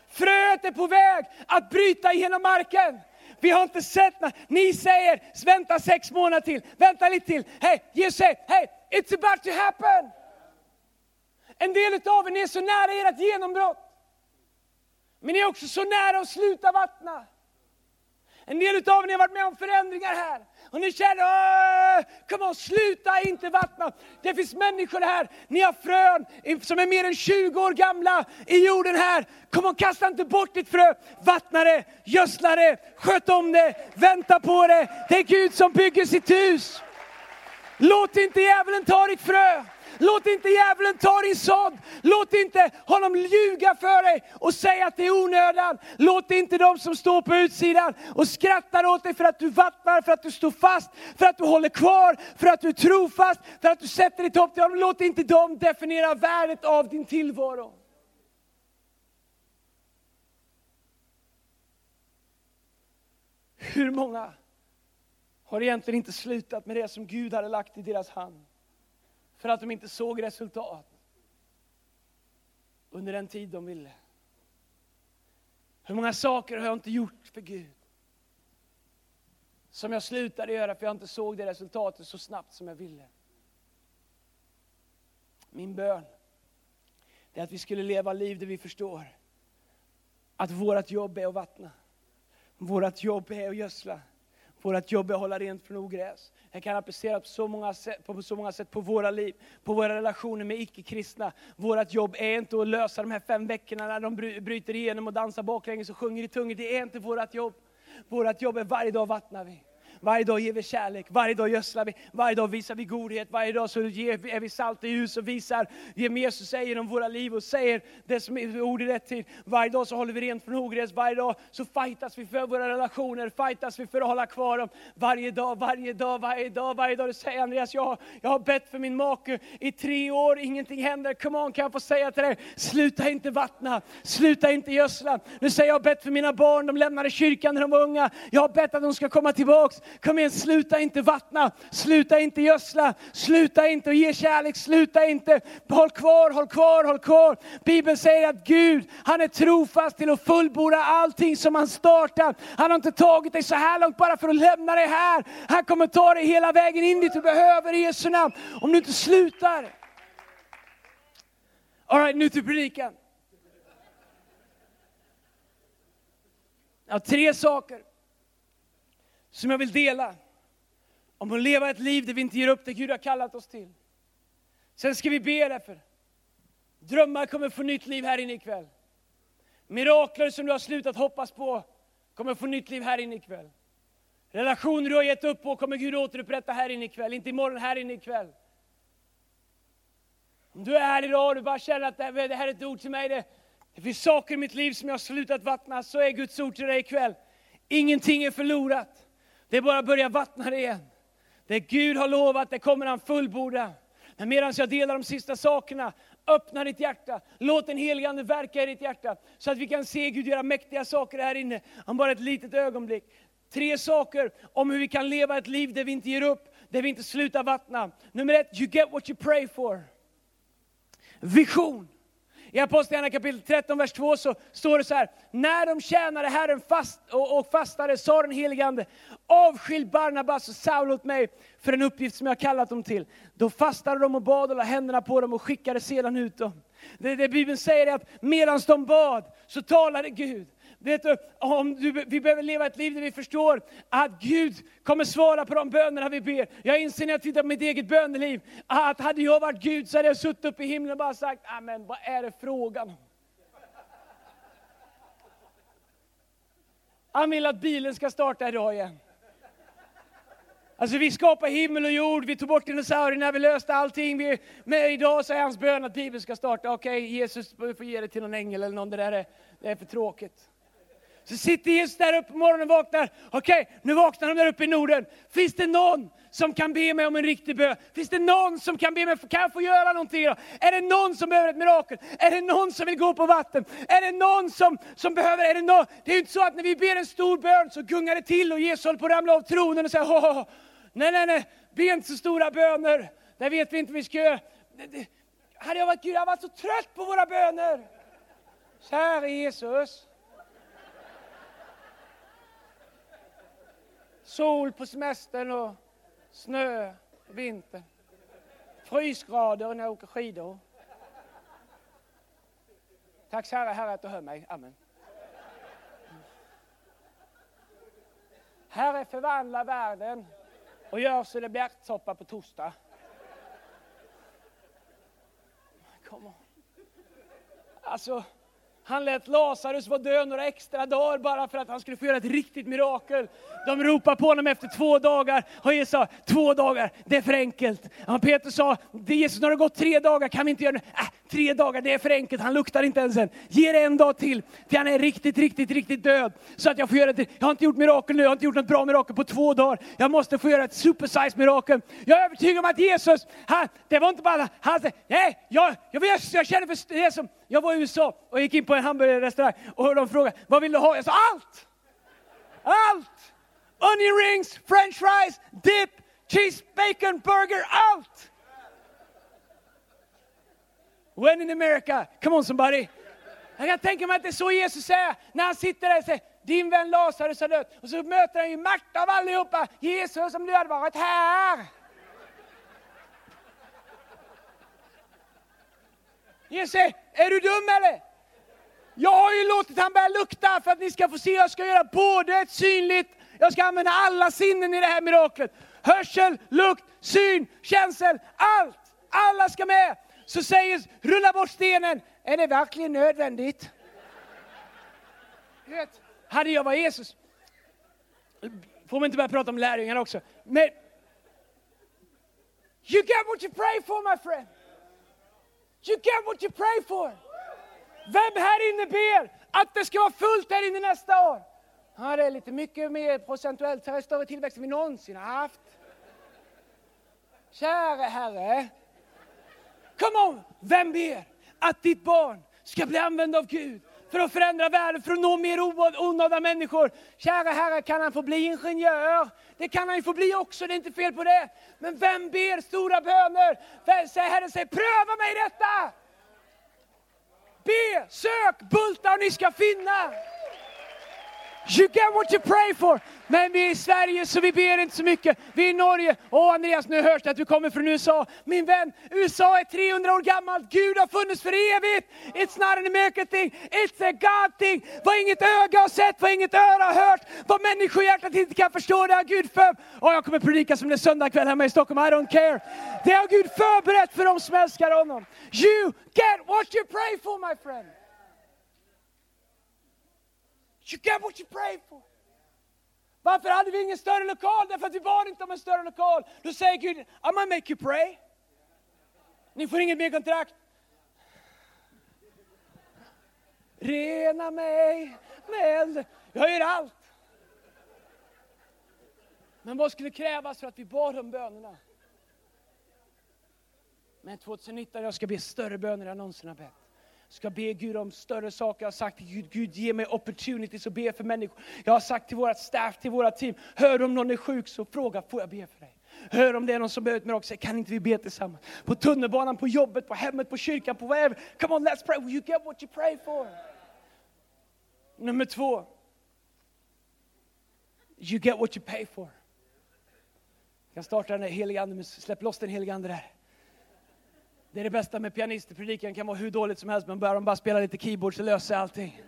Fröet är på väg att bryta igenom marken. Vi har inte sett när ni säger, vänta sex månader till, vänta lite till. Hej, Jesus säger, hej, it's about to happen. En del av er, ni är så nära ert genombrott. Men ni är också så nära att sluta vattna. En del av er har varit med om förändringar här. Och ni känner, kom on, sluta inte vattna. Det finns människor här, ni har frön som är mer än 20 år gamla i jorden här. Kom on, kasta inte bort ditt frö. Vattna det, gödsla det, sköt om det, vänta på det. Det är Gud som bygger sitt hus. Låt inte djävulen ta ditt frö. Låt inte djävulen ta din sådd. Låt inte honom ljuga för dig och säga att det är onödan. Låt inte de som står på utsidan och skrattar åt dig för att du vattnar, för att du står fast, för att du håller kvar, för att du är trofast, för att du sätter ditt hopp till honom. Låt inte dem definiera värdet av din tillvaro. Hur många har egentligen inte slutat med det som Gud hade lagt i deras hand? För att de inte såg resultat under den tid de ville. Hur många saker har jag inte gjort för Gud? Som jag slutade göra för jag inte såg det resultatet så snabbt som jag ville. Min bön är att vi skulle leva liv där vi förstår att vårt jobb är att vattna. Vårt jobb är att gödsla. Vårt jobb är att hålla rent från ogräs. Det kan applicera på så, många sätt, på så många sätt på våra liv, på våra relationer med icke-kristna. Vårt jobb är inte att lösa de här fem veckorna när de bryter igenom och dansar baklänges och sjunger i tungor. Det är inte vårt jobb. Vårt jobb är varje dag vattnar vi. Varje dag ger vi kärlek, varje dag gödslar vi, varje dag visar vi godhet, varje dag så ger, är vi salt i ljus och visar det Jesus säger om våra liv och säger det som är ord i rätt tid. Varje dag så håller vi rent från ogräs, varje dag så fightas vi för våra relationer, fightas vi för att hålla kvar dem. Varje dag, varje dag, varje dag, varje dag. Du säger Andreas, jag, jag har bett för min make i tre år, ingenting händer. Come on, kan jag få säga till dig, sluta inte vattna, sluta inte gödsla. Nu säger jag, jag har bett för mina barn, de lämnade kyrkan när de var unga. Jag har bett att de ska komma tillbaks. Kom igen, sluta inte vattna, sluta inte gödsla, sluta inte ge kärlek, sluta inte. Håll kvar, håll kvar, håll kvar. Bibeln säger att Gud, han är trofast till att fullborda allting som han startar. Han har inte tagit dig så här långt bara för att lämna dig här. Han kommer ta dig hela vägen in dit du behöver i Jesu namn. Om du inte slutar. Alright, nu till predikan. Jag har tre saker som jag vill dela. Om att leva ett liv där vi inte ger upp det Gud har kallat oss till. Sen ska vi be därför. Drömmar kommer få nytt liv här inne ikväll. Mirakler som du har slutat hoppas på kommer få nytt liv här inne ikväll. Relationer du har gett upp på kommer Gud återupprätta här inne ikväll, inte imorgon, här inne ikväll. Om du är här idag och du bara känner att det här är ett ord till mig, det, det finns saker i mitt liv som jag har slutat vattna, så är Guds ord till dig ikväll. Ingenting är förlorat. Det är bara att börja vattna det igen. Det Gud har lovat, det kommer han fullborda. Men medan jag delar de sista sakerna, öppna ditt hjärta. Låt den helige Ande verka i ditt hjärta. Så att vi kan se Gud göra mäktiga saker här inne, om bara ett litet ögonblick. Tre saker om hur vi kan leva ett liv där vi inte ger upp, där vi inte slutar vattna. Nummer ett, you get what you pray for. Vision. I Apostlagärningarna kapitel 13, vers 2 så står det så här. När de tjänade Herren fast och, och fastade sa den helige Ande, avskilj Barnabas och Saul åt mig för den uppgift som jag kallat dem till. Då fastade de och bad och la händerna på dem och skickade sedan ut dem. Det, det Bibeln säger är att medan de bad så talade Gud. Vet du, om du, vi behöver leva ett liv där vi förstår att Gud kommer svara på de bönerna vi ber. Jag inser när jag tittar på mitt eget böneliv, att hade jag varit Gud så hade jag suttit uppe i himlen och bara sagt, amen vad är det frågan om? Han vill att bilen ska starta idag igen. Alltså vi skapade himmel och jord, vi tog bort dinosaurierna, vi löste allting. Vi, men idag så är hans bön att Bibeln ska starta. Okej, okay, Jesus får ge det till någon ängel eller någon, det där är, det är för tråkigt. Så sitter Jesus där uppe på morgonen och vaknar. Okej, okay, nu vaknar de där uppe i Norden. Finns det någon som kan be mig om en riktig bön? Finns det någon som kan be mig, kan jag få göra någonting idag? Är det någon som behöver ett mirakel? Är det någon som vill gå på vatten? Är det någon som, som behöver, är det någon? Det är ju inte så att när vi ber en stor bön så gungar det till och Jesus håller på att ramla av tronen och säger, oh, nej, nej, nej, be inte så stora böner. Det vet vi inte vad vi ska göra. Det, det, hade jag varit Gud, jag varit så trött på våra böner. Käre Jesus. Sol på semestern och snö på vintern. Frysgrader när jag åker skidor. Tack kära Herre att du hör mig. Amen. Herre, förvandla världen och gör så det blir ärtsoppa på torsdag. Kom on. Alltså, han lät Lazarus vara död några extra dagar bara för att han skulle få göra ett riktigt mirakel. De ropade på honom efter två dagar och Jesus sa, två dagar, det är för enkelt. Och Peter sa, Jesus nu har det gått tre dagar, kan vi inte göra det? Äh, tre dagar, det är för enkelt, han luktar inte ens än. Ge det en dag till, till han är riktigt, riktigt, riktigt död. Så att jag får göra det. Jag har inte gjort mirakel nu, jag har inte gjort något bra mirakel på två dagar. Jag måste få göra ett supersize mirakel. Jag är övertygad om att Jesus, han, det var inte bara, han sa, nej, jag, jag, jag, jag känner för det som, jag var i USA och gick in på en hamburgerrestaurang och de frågade, vad vill du ha? Jag sa allt! Allt! Onion rings, french fries, dip, cheese, bacon, burger, allt! When in America, come on somebody. Jag kan tänka mig att det är så Jesus säger när han sitter där och säger, din vän Lazarus har dött. Och så möter han ju Marta av allihopa. Jesus om du hade varit här. Jesus säger, är du dum eller? Jag har ju låtit han börja lukta för att ni ska få se. Jag ska göra både ett synligt, jag ska använda alla sinnen i det här miraklet. Hörsel, lukt, syn, känsel, allt. Alla ska med. Så säger rulla bort stenen. Är det verkligen nödvändigt? Vet, hade jag varit Jesus, får man inte börja prata om lärjungar också. Men, you get what you pray for my friend. You get what you pray for. Vem här inne ber att det ska vara fullt här inne nästa år? Ja, det är lite mycket mer procentuellt, här är större tillväxt än vi någonsin har haft. Käre Herre, come on! Vem ber att ditt barn ska bli använd av Gud för att förändra världen, för att nå mer onådda människor. Kära Herre, kan han få bli ingenjör? Det kan han ju få bli också, det är inte fel på det. Men vem ber stora böner? Herren säger, pröva mig i detta! Be, sök, bulta och ni ska finna. You get what you pray for. Men vi är i Sverige så vi ber inte så mycket. Vi är i Norge. Åh Andreas, nu hörs det att du kommer från USA. Min vän, USA är 300 år gammalt. Gud har funnits för evigt. It's not an American thing, it's a God thing. Vad inget öga har sett, vad inget öra har hört, vad människohjärtat inte kan förstå, det har Gud för. Och jag kommer predika som det är söndag kväll hemma i Stockholm, I don't care. Det har Gud förberett för de som älskar honom. You get what you pray for my friend. You get what you pray for. Varför hade vi ingen större lokal? Därför att vi bad inte om en större lokal. Då säger Gud, I'm gonna make you pray. Ni får inget mer kontrakt. Rena mig med eld. Jag gör allt. Men vad skulle krävas för att vi bad om bönerna? Men 2019 jag ska be större böner än jag någonsin har bett ska be Gud om större saker. Jag har sagt till Gud, Gud ge mig opportunities att be för människor. Jag har sagt till vårt staff, till våra team, hör om någon är sjuk så fråga, får jag be för dig? Hör om det är någon som behöver ett mirakel, kan inte vi be tillsammans? På tunnelbanan, på jobbet, på hemmet, på kyrkan, på whatever. Come on, let's pray. You get what you pray for. Nummer två. You get what you pay for. Jag kan starta den heliga ande, släpp loss den heliga ande där. Det är det bästa med pianister. Predikan kan vara hur dåligt som helst, men börjar de bara spela lite keyboard så löser sig allting.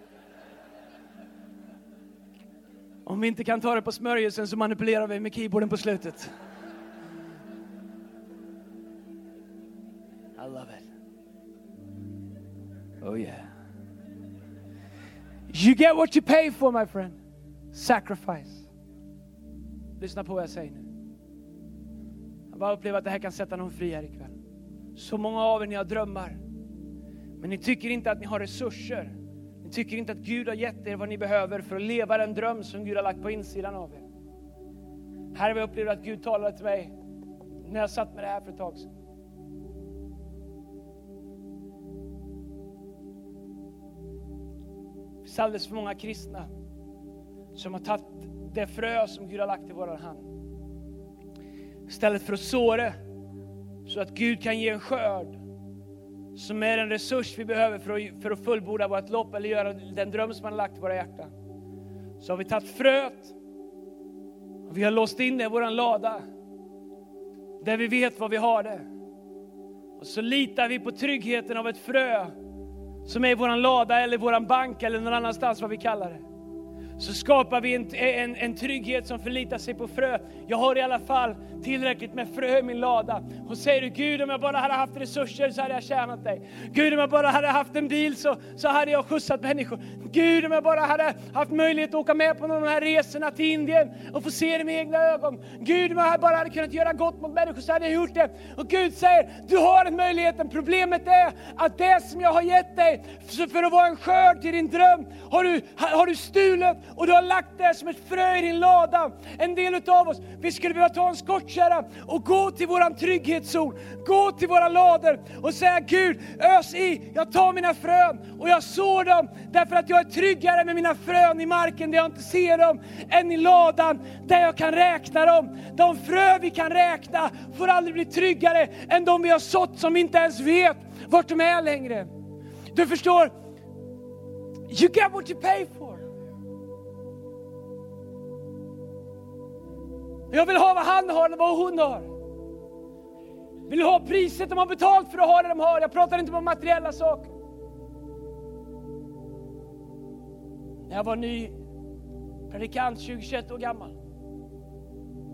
Om vi inte kan ta det på smörjelsen så manipulerar vi med keyboarden på slutet. I love it. Oh yeah. You get what you pay for my friend. Sacrifice. Lyssna på vad jag säger nu. Jag bara upplever att det här kan sätta någon fri här ikväll. Så många av er, ni har drömmar. Men ni tycker inte att ni har resurser. Ni tycker inte att Gud har gett er vad ni behöver för att leva den dröm som Gud har lagt på insidan av er. Här har jag upplevt att Gud talade till mig när jag satt med det här för ett tag sedan. Det finns alldeles för många kristna som har tagit det frö som Gud har lagt i vår hand. Istället för att så det så att Gud kan ge en skörd som är en resurs vi behöver för att, för att fullborda vårt lopp eller göra den dröm som han har lagt i våra hjärtan. Så har vi tagit fröet och vi har låst in det i vår lada där vi vet var vi har det. Och så litar vi på tryggheten av ett frö som är i vår lada eller vår bank eller någon annanstans vad vi kallar det så skapar vi en, en, en trygghet som förlitar sig på frö. Jag har i alla fall tillräckligt med frö i min lada. Och säger du, Gud om jag bara hade haft resurser så hade jag tjänat dig. Gud om jag bara hade haft en bil så, så hade jag skjutsat människor. Gud om jag bara hade haft möjlighet att åka med på de här resorna till Indien och få se det med egna ögon. Gud om jag bara hade kunnat göra gott mot människor så hade jag gjort det. Och Gud säger, du har den möjligheten. Problemet är att det som jag har gett dig för att vara en skörd till din dröm har du, har du stulit och du har lagt det som ett frö i din lada. En del utav oss, vi skulle behöva ta en skottkärra och gå till våran trygghetszon, gå till våra lador och säga Gud, ös i, jag tar mina frön och jag sår dem därför att jag är tryggare med mina frön i marken där jag inte ser dem, än i ladan där jag kan räkna dem. De frö vi kan räkna får aldrig bli tryggare än de vi har sått som vi inte ens vet vart de är längre. Du förstår, you get what you pay for. Jag vill ha vad han har eller vad hon har. Vill du ha priset de har betalt för att ha det de har? Jag pratar inte om materiella saker. När jag var ny predikant, 20-21 år gammal.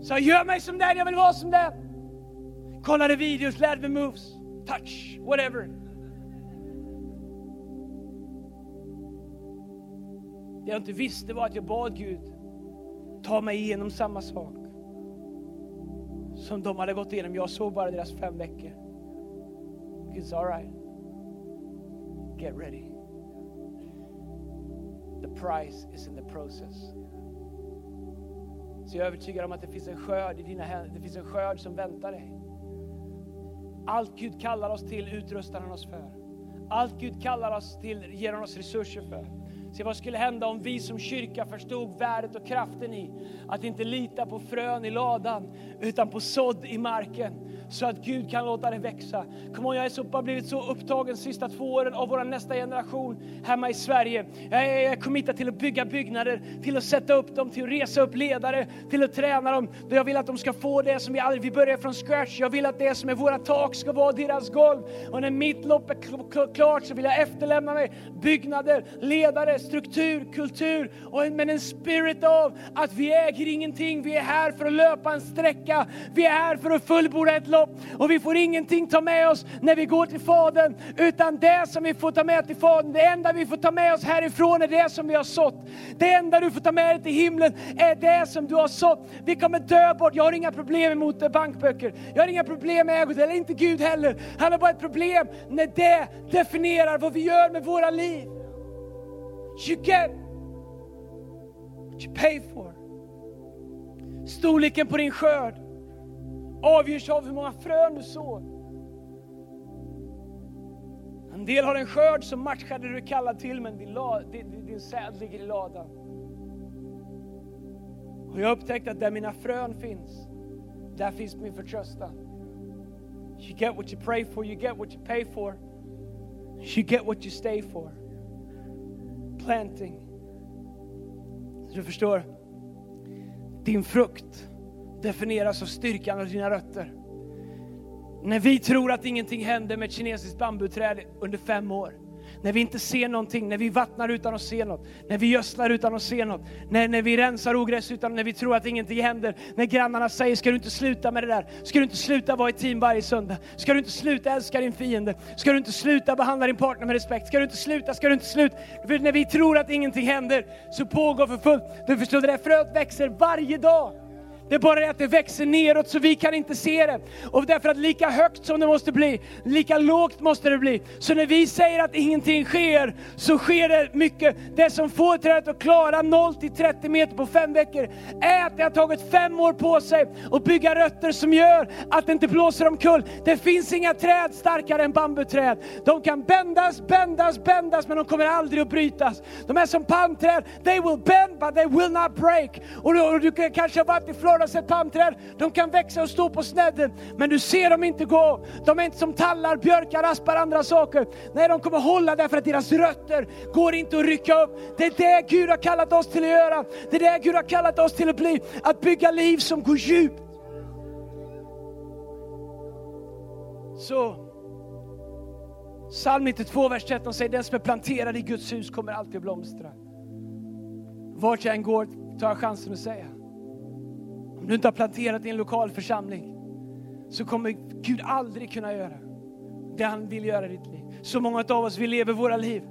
Så jag gör mig som den, jag vill vara som den. Kollade videos, lärde mig moves, touch, whatever. Det jag inte visste var att jag bad Gud ta mig igenom samma sak som de hade gått igenom. Jag såg bara deras fem veckor. It's alright. Get ready. The price is in the process. Så jag är övertygad om att det finns en skörd i dina händer. Det finns en skörd som väntar dig. Allt Gud kallar oss till utrustar han oss för. Allt Gud kallar oss till ger han oss resurser för. Se vad skulle hända om vi som kyrka förstod värdet och kraften i att inte lita på frön i ladan utan på sådd i marken så att Gud kan låta det växa. Kom on, jag är så, har blivit så upptagen de sista två åren av vår nästa generation hemma i Sverige. Jag är, jag är committad till att bygga byggnader, till att sätta upp dem, till att resa upp ledare, till att träna dem. Jag vill att de ska få det som vi aldrig, vi börjar från scratch. Jag vill att det som är våra tak ska vara deras golv. Och när mitt lopp är klart så vill jag efterlämna mig byggnader, ledare, struktur, kultur och en, men en spirit av att vi äger ingenting. Vi är här för att löpa en sträcka. Vi är här för att fullborda ett lopp och vi får ingenting ta med oss när vi går till Fadern. Utan det som vi får ta med till Fadern, det enda vi får ta med oss härifrån är det som vi har sått. Det enda du får ta med dig till himlen är det som du har sått. Vi kommer dö bort. Jag har inga problem emot bankböcker. Jag har inga problem med ägot, eller inte Gud heller. Han har bara ett problem när det definierar vad vi gör med våra liv. You get what you pay for. Storleken på din skörd avgörs av hur många frön du sår. En del har en skörd som matchar det du är kallad till, men din, la, din, din säd ligger i ladan. Och jag har upptäckt att där mina frön finns, där finns min förtröstan. You get what you pray for, you get what you pay for. You get what you stay for. Planting. Så du förstår, din frukt definieras av styrkan av dina rötter. När vi tror att ingenting händer med ett kinesiskt bambuträd under fem år, när vi inte ser någonting, när vi vattnar utan att se något, när vi gödslar utan att se något, när, när vi rensar ogräs utan när vi tror att ingenting händer, när grannarna säger ska du inte sluta med det där, ska du inte sluta vara i team varje söndag, ska du inte sluta älska din fiende, ska du inte sluta behandla din partner med respekt, ska du inte sluta, ska du inte sluta. För när vi tror att ingenting händer så pågår för fullt. Du förstår, det där fröet växer varje dag. Det är bara det att det växer neråt så vi kan inte se det. Och därför att lika högt som det måste bli, lika lågt måste det bli. Så när vi säger att ingenting sker, så sker det mycket. Det som får trädet att klara 0 till 30 meter på fem veckor, är att det har tagit fem år på sig att bygga rötter som gör att det inte blåser omkull. Det finns inga träd starkare än bambuträd. De kan bändas, bändas, bändas, men de kommer aldrig att brytas. De är som palmträd, they will bend but they will not break. Och du, och du kanske har varit i Florida har sig palmträd, de kan växa och stå på snedden, men du ser dem inte gå. De är inte som tallar, björkar, aspar, andra saker. Nej, de kommer hålla därför att deras rötter går inte att rycka upp. Det är det Gud har kallat oss till att göra. Det är det Gud har kallat oss till att bli, att bygga liv som går djupt. Så, psalm 92, vers 13 säger den som är planterad i Guds hus kommer alltid att blomstra. Vart jag än går tar jag chansen att säga, du inte har planterat i en lokal församling så kommer Gud aldrig kunna göra det han vill göra i ditt liv. Så många av oss, vi lever våra liv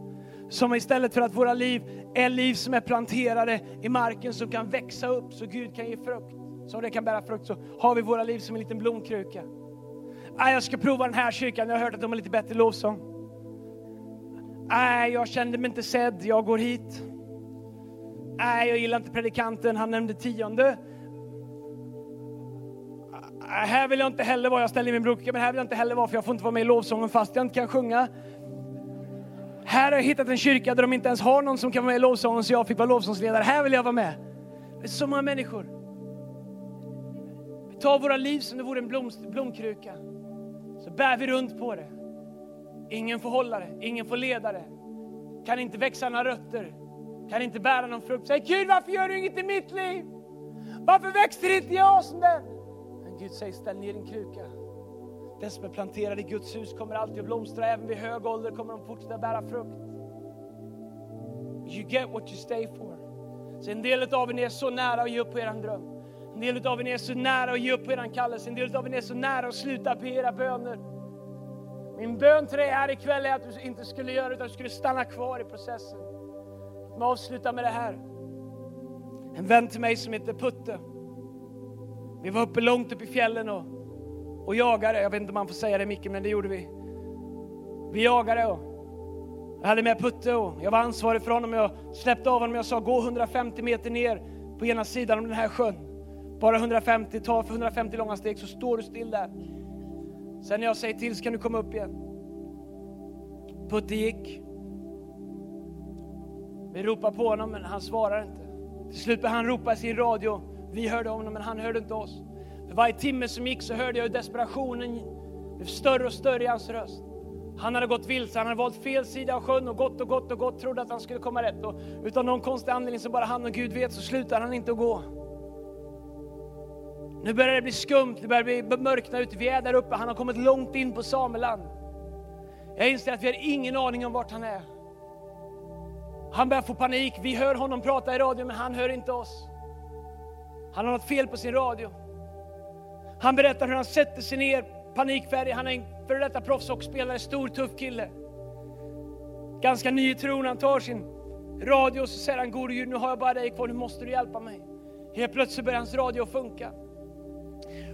som istället för att våra liv är liv som är planterade i marken som kan växa upp så Gud kan ge frukt, så det kan bära frukt, så har vi våra liv som en liten blomkruka. Nej, jag ska prova den här kyrkan, jag har hört att de har lite bättre lovsång. Nej, jag kände mig inte sedd, jag går hit. Nej, jag gillar inte predikanten, han nämnde tionde. Här vill jag inte heller vara, jag ställer min brokare, men här vill jag inte heller vara för jag får inte vara med i lovsången fast jag inte kan sjunga. Här har jag hittat en kyrka där de inte ens har någon som kan vara med i lovsången så jag fick vara lovsångsledare. Här vill jag vara med. Det är så många människor. Vi tar våra liv som det vore en blom, blomkruka. Så bär vi runt på det. Ingen får hålla det, ingen får leda det. Kan inte växa några rötter. Kan inte bära någon frukt. Säg Gud varför gör du inget i mitt liv? Varför växer inte jag som den? Gud säger ställ ner din kruka. Den som är planterad i Guds hus kommer alltid att blomstra. Även vid hög ålder kommer de fortsätta bära frukt. You get what you stay for. Så en del av er är så nära att ge upp på er dröm. En del av er är så nära att ge upp på er kallelse. En del av er är så nära att sluta be era böner. Min bön till dig här ikväll är att du inte skulle göra det, utan du skulle stanna kvar i processen. Låt mig avsluta med det här. En vän till mig som heter Putte. Vi var uppe långt upp i fjällen och, och jagade. Jag vet inte om man får säga det mycket, men det gjorde vi. Vi jagade och jag hade med Putte och jag var ansvarig för honom. Jag släppte av honom och jag sa gå 150 meter ner på ena sidan om den här sjön. Bara 150, ta för 150 långa steg så står du still där. Sen när jag säger till så kan du komma upp igen. Putte gick. Vi ropade på honom men han svarar inte. Till slut började han ropa i sin radio vi hörde honom, men han hörde inte oss. För varje timme som gick så hörde jag hur desperationen blev större och större i hans röst. Han hade gått vilse, han hade valt fel sida av sjön och gått och gått och gått, trodde att han skulle komma rätt. Och utan någon konstig anledning som bara han och Gud vet så slutar han inte att gå. Nu börjar det bli skumt, det börjar bli mörkna ute. Vi är där uppe, han har kommit långt in på Sameland. Jag inser att vi har ingen aning om vart han är. Han börjar få panik, vi hör honom prata i radio men han hör inte oss. Han har något fel på sin radio. Han berättar hur han sätter sig ner panikfärdig. Han är en före detta proffshockeyspelare, stor tuff kille. Ganska ny i tron, han tar sin radio och så säger han, gode Gud nu har jag bara dig kvar, nu måste du hjälpa mig. Helt plötsligt börjar hans radio funka.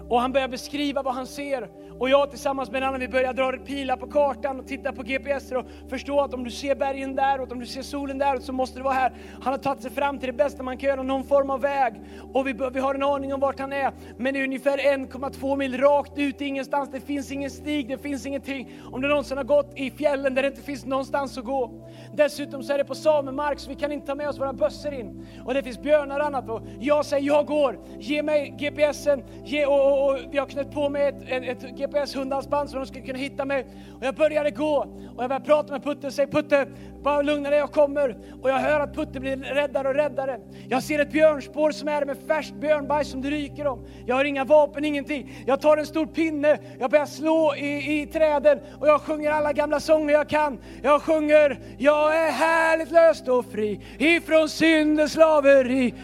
Och han börjar beskriva vad han ser. Och jag tillsammans med en annan, vi börjar dra pilar på kartan och titta på GPS och förstå att om du ser bergen däråt, om du ser solen däråt så måste det vara här. Han har tagit sig fram till det bästa man kan göra, någon form av väg. Och vi, vi har en aning om vart han är. Men det är ungefär 1,2 mil rakt ut ingenstans. Det finns ingen stig, det finns ingenting. Om du någonsin har gått i fjällen där det inte finns någonstans att gå. Dessutom så är det på samemark så vi kan inte ta med oss våra bössor in. Och det finns björnar och annat. Och jag säger, jag går. Ge mig GPSen. Ge, och, och, och jag har knäppt på mig ett, ett, ett GPS-hundhalsband så de skulle kunna hitta mig. Och jag började gå och jag började prata med Putte och säger Putte, bara lugna dig, jag kommer. Och jag hör att Putte blir räddare och räddare. Jag ser ett björnspår som är med färskt björnbajs som det ryker om. Jag har inga vapen, ingenting. Jag tar en stor pinne, jag börjar slå i, i träden och jag sjunger alla gamla sånger jag kan. Jag sjunger, jag är härligt löst och fri ifrån syndens slaveri.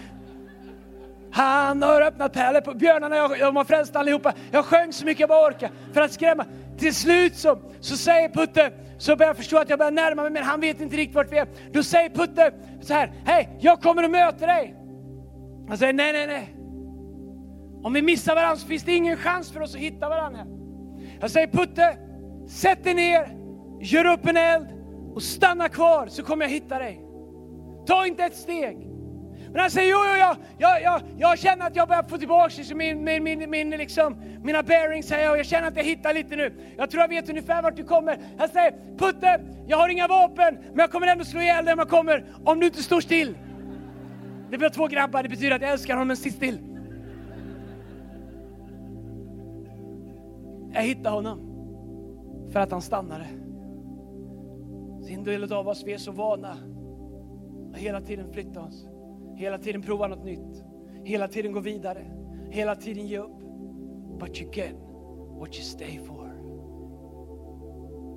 Han har öppnat pärlor på björnarna, jag, de har frälst allihopa. Jag sjöng så mycket jag bara orkade för att skrämma. Till slut så, så säger Putte, så börjar jag förstå att jag börjar närma mig, men han vet inte riktigt vart vi är. Då säger Putte så här, hej, jag kommer och möter dig. Han säger, nej, nej, nej. Om vi missar varandra så finns det ingen chans för oss att hitta varandra. Jag säger, Putte, sätt dig ner, gör upp en eld och stanna kvar så kommer jag hitta dig. Ta inte ett steg. Men han säger, jo, jo, jag, jag, jag, jag känner att jag börjar få tillbaka liksom min, min, min, min, liksom, mina bearings här och jag känner att jag hittar lite nu. Jag tror jag vet ungefär vart du kommer. Han säger, Putte, jag har inga vapen, men jag kommer ändå slå ihjäl dig om jag kommer, om du inte står still. Det blir två grabbar, det betyder att jag älskar honom, men sitt still. Jag hittade honom för att han stannade. Sin del av oss, vi är så vana att hela tiden flytta oss. Hela tiden prova något nytt. Hela tiden gå vidare. Hela tiden ge upp. But you get what you stay for.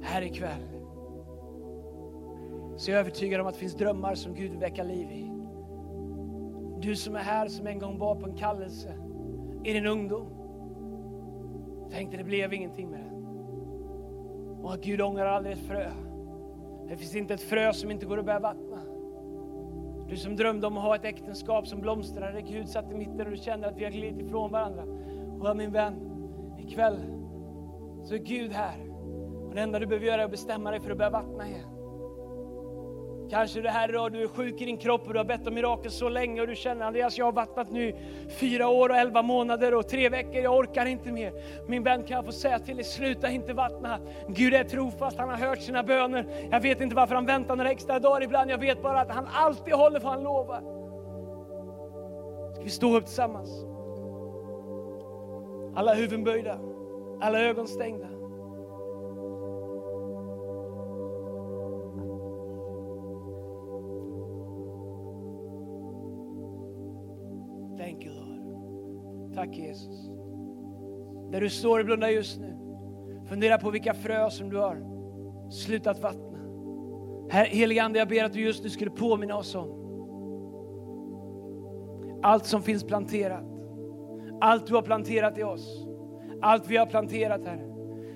Här ikväll så är jag övertygad om att det finns drömmar som Gud vill väcka liv i. Du som är här som en gång var på en kallelse i din ungdom. Tänkte det blev ingenting med det. Och att Gud ångrar aldrig ett frö. Det finns inte ett frö som inte går att bära. Du som drömde om att ha ett äktenskap som blomstrade, Gud satt i mitten och du känner att vi har glidit ifrån varandra. Och min vän, ikväll så är Gud här. Och det enda du behöver göra är att bestämma dig för att börja vattna igen. Kanske du här idag, du är sjuk i din kropp och du har bett om mirakel så länge och du känner Andreas, jag har vattnat nu fyra år och elva månader och tre veckor, jag orkar inte mer. Min vän kan jag få säga till dig, sluta inte vattna. Gud är trofast, han har hört sina böner. Jag vet inte varför han väntar några extra dagar ibland, jag vet bara att han alltid håller vad han lovar. Ska vi stå upp tillsammans? Alla huvuden böjda, alla ögon stängda. Tack Jesus. Där du står och blundar just nu, fundera på vilka frö som du har slutat vattna. Herre helige Ande, jag ber att du just nu skulle påminna oss om allt som finns planterat. Allt du har planterat i oss. Allt vi har planterat, Herre.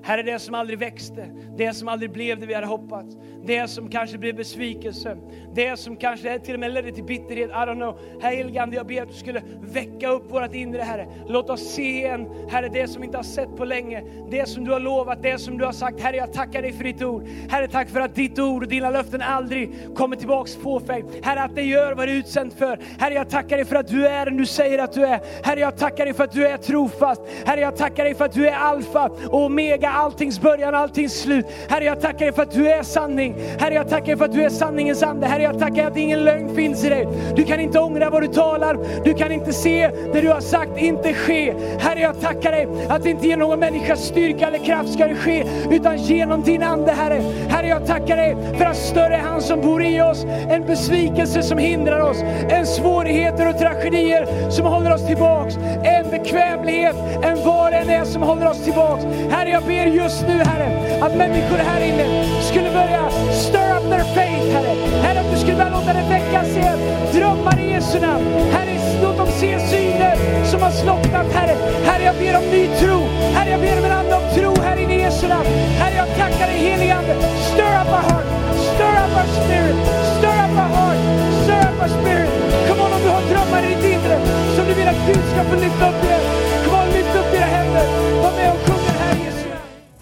Herre, det som aldrig växte, det som aldrig blev det vi hade hoppats, det som kanske blev besvikelse, det som kanske till och med ledde till bitterhet, I don't know. Herre heligande, jag ber att du skulle väcka upp vårt inre, Herre. Låt oss se igen, Herre, det som vi inte har sett på länge, det som du har lovat, det som du har sagt. Herre, jag tackar dig för ditt ord. Herre, tack för att ditt ord och dina löften aldrig kommer tillbaks fåfängt. Herre, att det gör vad det är utsänt för. Herre, jag tackar dig för att du är den du säger att du är. Herre, jag tackar dig för att du är trofast. Herre, jag tackar dig för att du är alfa och omega, alltings början, alltings slut. Herre, jag tackar dig för att du är sanning. Herre, jag tackar dig för att du är sanningens ande. Herre, jag tackar dig att ingen lögn finns i dig. Du kan inte ångra vad du talar. Du kan inte se det du har sagt inte ske. Herre, jag tackar dig att inte genom någon människas styrka eller kraft ska det ske, utan genom din ande, Herre. Herre, jag tackar dig för att större är han som bor i oss, en besvikelse som hindrar oss, en svårigheter och tragedier som håller oss tillbaks, en bekvämlighet, än vad det än är som håller oss tillbaks. Herre, jag ber just nu, Herre, att människor här inne skulle börja stir up their faith, Herre. Herre, att du skulle börja låta det väckas igen. Drömmar i Jesu namn. Herre, låt dem se syner som har slocknat, Herre. Herre, jag ber om ny tro. Herre, jag ber om en ande av tro här inne i Jesu namn. Herre, jag tackar dig helige Ande. Stir up our heart. Stir up our spirit. Stir up our heart. Stir up our spirit. Kom on, om du har drömmar i ditt inre som du vill att Gud ska få lyfta upp igen. Kom on, lyft upp dina händer. Var med och sjung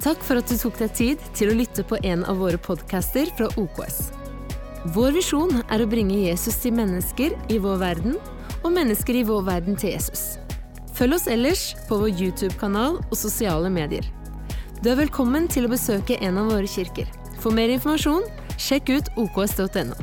Takk for at du tok deg tid til å lytte på en av våre podcaster fra OKS. Vår visjon er å bringe Jesus til mennesker i vår verden, og mennesker i vår verden til Jesus. Følg oss ellers på vår YouTube-kanal og sosiale medier. Du er velkommen til å besøke en av våre kirker. For mer informasjon, sjekk ut oks.no.